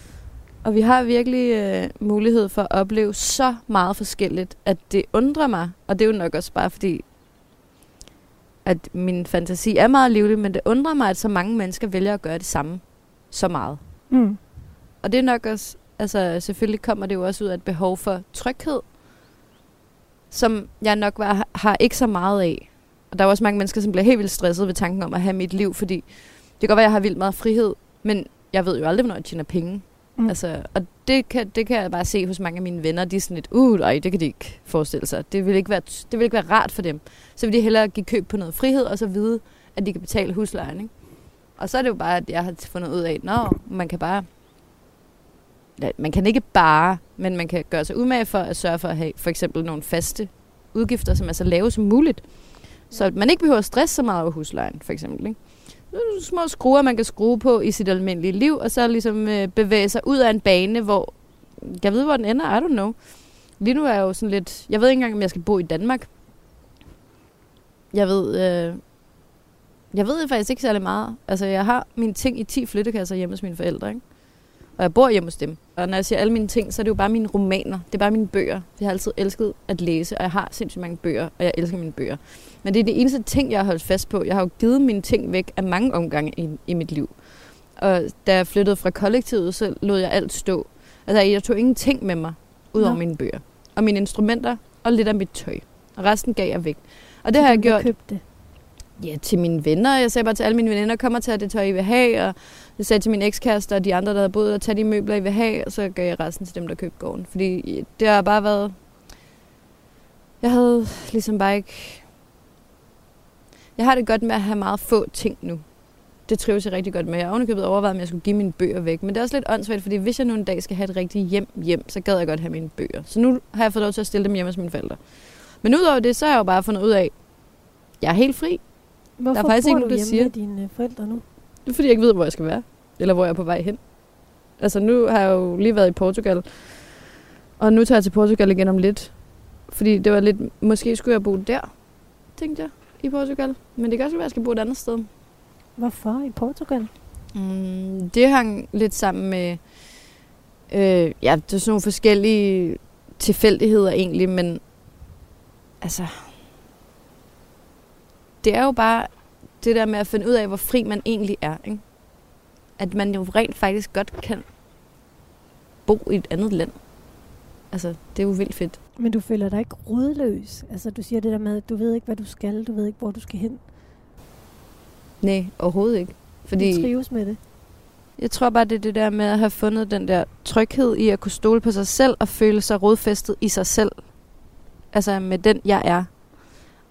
og vi har virkelig øh, mulighed for at opleve så meget forskelligt, at det undrer mig, og det er jo nok også bare fordi, at min fantasi er meget livlig, men det undrer mig, at så mange mennesker vælger at gøre det samme så meget. Mm. Og det er nok også, altså selvfølgelig kommer det jo også ud af et behov for tryghed, som jeg nok var, har ikke så meget af. Og der er også mange mennesker, som bliver helt vildt stresset ved tanken om at have mit liv, fordi det kan godt være, at jeg har vildt meget frihed, men jeg ved jo aldrig, hvornår jeg tjener penge. Mm. Altså, og det kan, det kan jeg bare se hos mange af mine venner. De er sådan lidt, uh, nej, det kan de ikke forestille sig. Det vil ikke være, det vil ikke være rart for dem. Så vil de hellere give køb på noget frihed, og så vide, at de kan betale huslejen. Ikke? Og så er det jo bare, at jeg har fundet ud af, at man kan bare ja, man kan ikke bare, men man kan gøre sig umage for at sørge for at have for eksempel nogle faste udgifter, som er så lave som muligt. Så at man ikke behøver at stresse så meget over huslejen, for eksempel. Ikke? Små skruer, man kan skrue på i sit almindelige liv, og så ligesom øh, bevæge sig ud af en bane, hvor, jeg ved, hvor den ender, I don't know. Lige nu er jeg jo sådan lidt, jeg ved ikke engang, om jeg skal bo i Danmark. Jeg ved, øh, jeg ved faktisk ikke særlig meget. Altså, jeg har mine ting i 10 flyttekasser hjemme hos mine forældre, ikke? Og jeg bor hjemme hos dem. Og når jeg siger alle mine ting, så er det jo bare mine romaner. Det er bare mine bøger. Jeg har altid elsket at læse, og jeg har sindssygt mange bøger, og jeg elsker mine bøger. Men det er det eneste ting, jeg har holdt fast på. Jeg har jo givet mine ting væk af mange omgange i, i mit liv. Og da jeg flyttede fra kollektivet, så lod jeg alt stå. Altså, jeg tog ingenting med mig, udover Nå. mine bøger. Og mine instrumenter, og lidt af mit tøj. Og resten gav jeg væk. Og det har jeg gjort Købt det. ja, til mine venner. Jeg sagde bare til alle mine veninder, kom og tag det tøj, I vil have. Og jeg sagde til min ekskæreste og de andre, der havde boet, at tage de møbler, I vil have. Og så gav jeg resten til dem, der købte gården. Fordi det har bare været... Jeg havde ligesom bare ikke... Jeg har det godt med at have meget få ting nu. Det trives jeg rigtig godt med. Jeg har ovenikøbet overvejet, om jeg skulle give mine bøger væk. Men det er også lidt åndssvagt, fordi hvis jeg nu en dag skal have et rigtigt hjem hjem, så gad jeg godt have mine bøger. Så nu har jeg fået lov til at stille dem hjemme hos mine forældre. Men udover det, så har jeg jo bare fundet ud af, at jeg er helt fri. Hvorfor faktisk bor ikke du nogen, der siger- med dine øh, forældre nu? Det er fordi, jeg ikke ved, hvor jeg skal være. Eller hvor jeg er på vej hen. Altså, nu har jeg jo lige været i Portugal. Og nu tager jeg til Portugal igen om lidt. Fordi det var lidt... Måske skulle jeg bo der. tænkte jeg, i Portugal. Men det kan også være, at jeg skal bo et andet sted. Hvorfor i Portugal? Mm, det hang lidt sammen med... Øh, ja, det er sådan nogle forskellige tilfældigheder egentlig, men altså... Det er jo bare det der med at finde ud af, hvor fri man egentlig er. Ikke? At man jo rent faktisk godt kan bo i et andet land. Altså, det er jo vildt fedt. Men du føler dig ikke rodløs? Altså, du siger det der med, at du ved ikke, hvad du skal, du ved ikke, hvor du skal hen. Nej, overhovedet ikke. Fordi Du trives med det. jeg tror bare, det er det der med at have fundet den der tryghed i at kunne stole på sig selv og føle sig rodfæstet i sig selv. Altså med den, jeg er.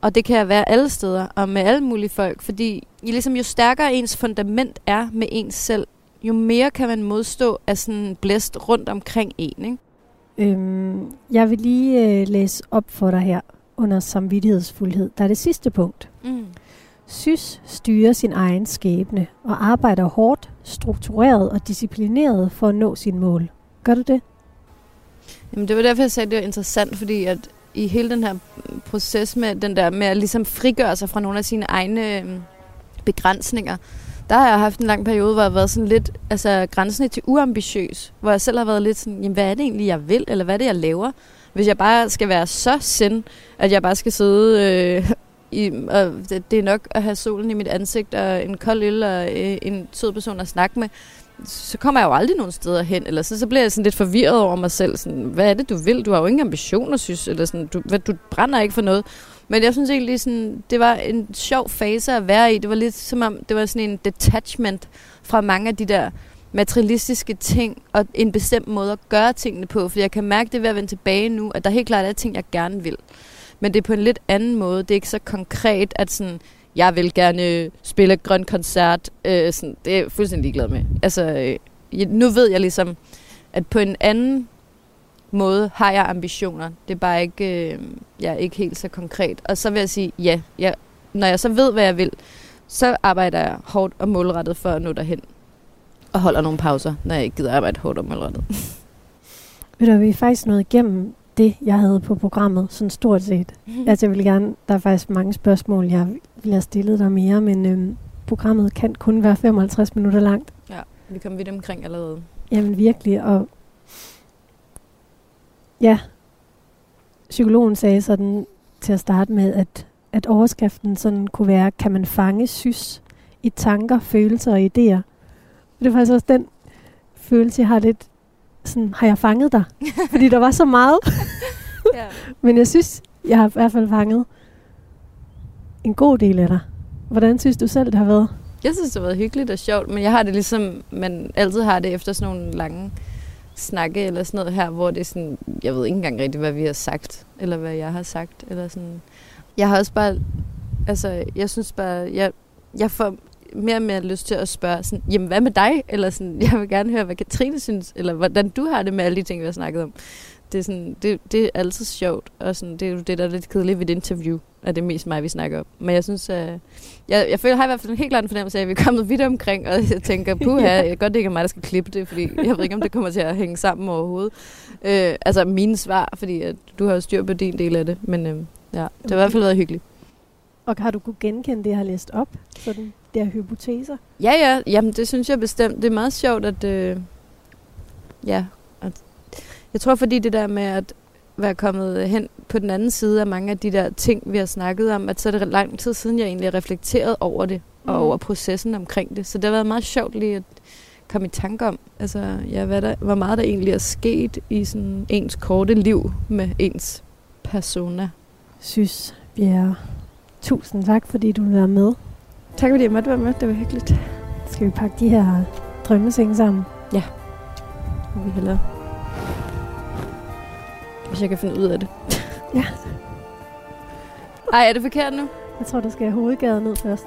Og det kan jeg være alle steder og med alle mulige folk, fordi ligesom jo stærkere ens fundament er med ens selv, jo mere kan man modstå af sådan blæst rundt omkring en, ikke? Øhm, jeg vil lige øh, læse op for dig her under samvittighedsfuldhed. Der er det sidste punkt. Mm. Sys styrer sin egen skæbne og arbejder hårdt, struktureret og disciplineret for at nå sin mål. Gør du det? Jamen det var derfor, jeg sagde, at det var interessant, fordi at i hele den her proces med den der med at ligesom frigøre sig fra nogle af sine egne øhm, begrænsninger, der har jeg haft en lang periode, hvor jeg har været sådan lidt altså, grænsende til uambitiøs. Hvor jeg selv har været lidt sådan, jamen, hvad er det egentlig, jeg vil, eller hvad er det, jeg laver? Hvis jeg bare skal være så sind, at jeg bare skal sidde... Øh, i, og det, det er nok at have solen i mit ansigt, og en kold øl, og øh, en sød person at snakke med, så kommer jeg jo aldrig nogen steder hen. Eller så, så bliver jeg sådan lidt forvirret over mig selv. Sådan, hvad er det, du vil? Du har jo ingen ambitioner, synes. Eller sådan, du, hvad, du brænder ikke for noget. Men jeg synes egentlig, sådan, det var en sjov fase at være i. Det var lidt som om, det var sådan en detachment fra mange af de der materialistiske ting, og en bestemt måde at gøre tingene på. For jeg kan mærke det ved at vende tilbage nu, at der helt klart er ting, jeg gerne vil. Men det er på en lidt anden måde. Det er ikke så konkret, at sådan, jeg vil gerne øh, spille grøn koncert. Øh, sådan, det er jeg fuldstændig ligeglad med. Altså, øh, nu ved jeg ligesom, at på en anden måde har jeg ambitioner. Det er bare ikke, øh, jeg er ikke helt så konkret. Og så vil jeg sige, ja, jeg, når jeg så ved, hvad jeg vil, så arbejder jeg hårdt og målrettet for at nå derhen. Og holder nogle pauser, når jeg ikke gider arbejde hårdt og målrettet. Ved du, vi er faktisk nået igennem det, jeg havde på programmet, sådan stort set. Altså, jeg vil gerne, der er faktisk mange spørgsmål, jeg ville have stillet dig mere, men øhm, programmet kan kun være 55 minutter langt. Ja, vi kom vidt omkring allerede. Jamen virkelig, og ja, psykologen sagde sådan til at starte med, at, at overskriften sådan kunne være, kan man fange sys i tanker, følelser og idéer? Og det er faktisk også den følelse, jeg har lidt sådan, har jeg fanget dig? Fordi der var så meget. ja. Men jeg synes, jeg har i hvert fald fanget en god del af dig. Hvordan synes du selv, det har været? Jeg synes, det har været hyggeligt og sjovt, men jeg har det ligesom, man altid har det efter sådan nogle lange snakke eller sådan noget her, hvor det er sådan, jeg ved ikke engang rigtigt, hvad vi har sagt, eller hvad jeg har sagt, eller sådan. Jeg har også bare, altså, jeg synes bare, jeg, jeg får mere og mere lyst til at spørge sådan, jamen hvad med dig? Eller sådan, jeg vil gerne høre, hvad Katrine synes, eller hvordan du har det med alle de ting, vi har snakket om. Det er, sådan, det, det er altid sjovt, og sådan, det er jo det, der er lidt kedeligt ved et interview, at det er mest mig, vi snakker om. Men jeg synes, at jeg, jeg føler, har i hvert fald en helt klar fornemmelse af, at vi er kommet vidt omkring, og jeg tænker, puha, jeg kan godt det ikke er mig, der skal klippe det, fordi jeg ved ikke, om det kommer til at hænge sammen overhovedet. Øh, altså mine svar, fordi at du har jo styr på din del af det, men øh, ja, det har i hvert fald været hyggeligt. Og har du kunne genkende det, jeg har læst op? Sådan der hypoteser? Ja, ja, jamen det synes jeg bestemt. Det er meget sjovt, at... Øh, ja, jeg tror, fordi det der med at være kommet hen på den anden side af mange af de der ting, vi har snakket om, at så er det lang tid siden, jeg egentlig har reflekteret over det, mm. og over processen omkring det. Så det har været meget sjovt lige at komme i tanke om, altså, ja, hvad der, hvor meget der egentlig er sket i sådan ens korte liv med ens persona. Synes, Bjerre. Tusind tak, fordi du vil være med. Tak fordi jeg måtte være med, det var hyggeligt. Skal vi pakke de her drømmesenge sammen? Må vi hellere. Hvis jeg kan finde ud af det. Ja. Ej, er det forkert nu? Jeg tror, du skal have hovedgaden ned først.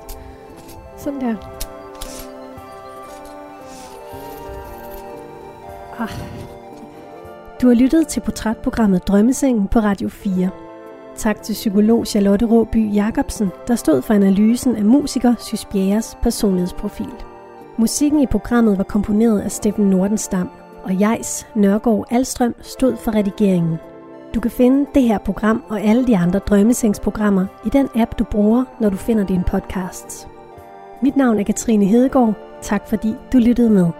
Sådan der. Ah. Du har lyttet til portrætprogrammet Drømmesengen på Radio 4. Tak til psykolog Charlotte Råby Jacobsen, der stod for analysen af musiker Sys Bjerres personlighedsprofil. Musikken i programmet var komponeret af Steffen Nordenstam, og Jejs Nørgaard Alstrøm stod for redigeringen. Du kan finde det her program og alle de andre drømmesengsprogrammer i den app, du bruger, når du finder dine podcasts. Mit navn er Katrine Hedegaard. Tak fordi du lyttede med.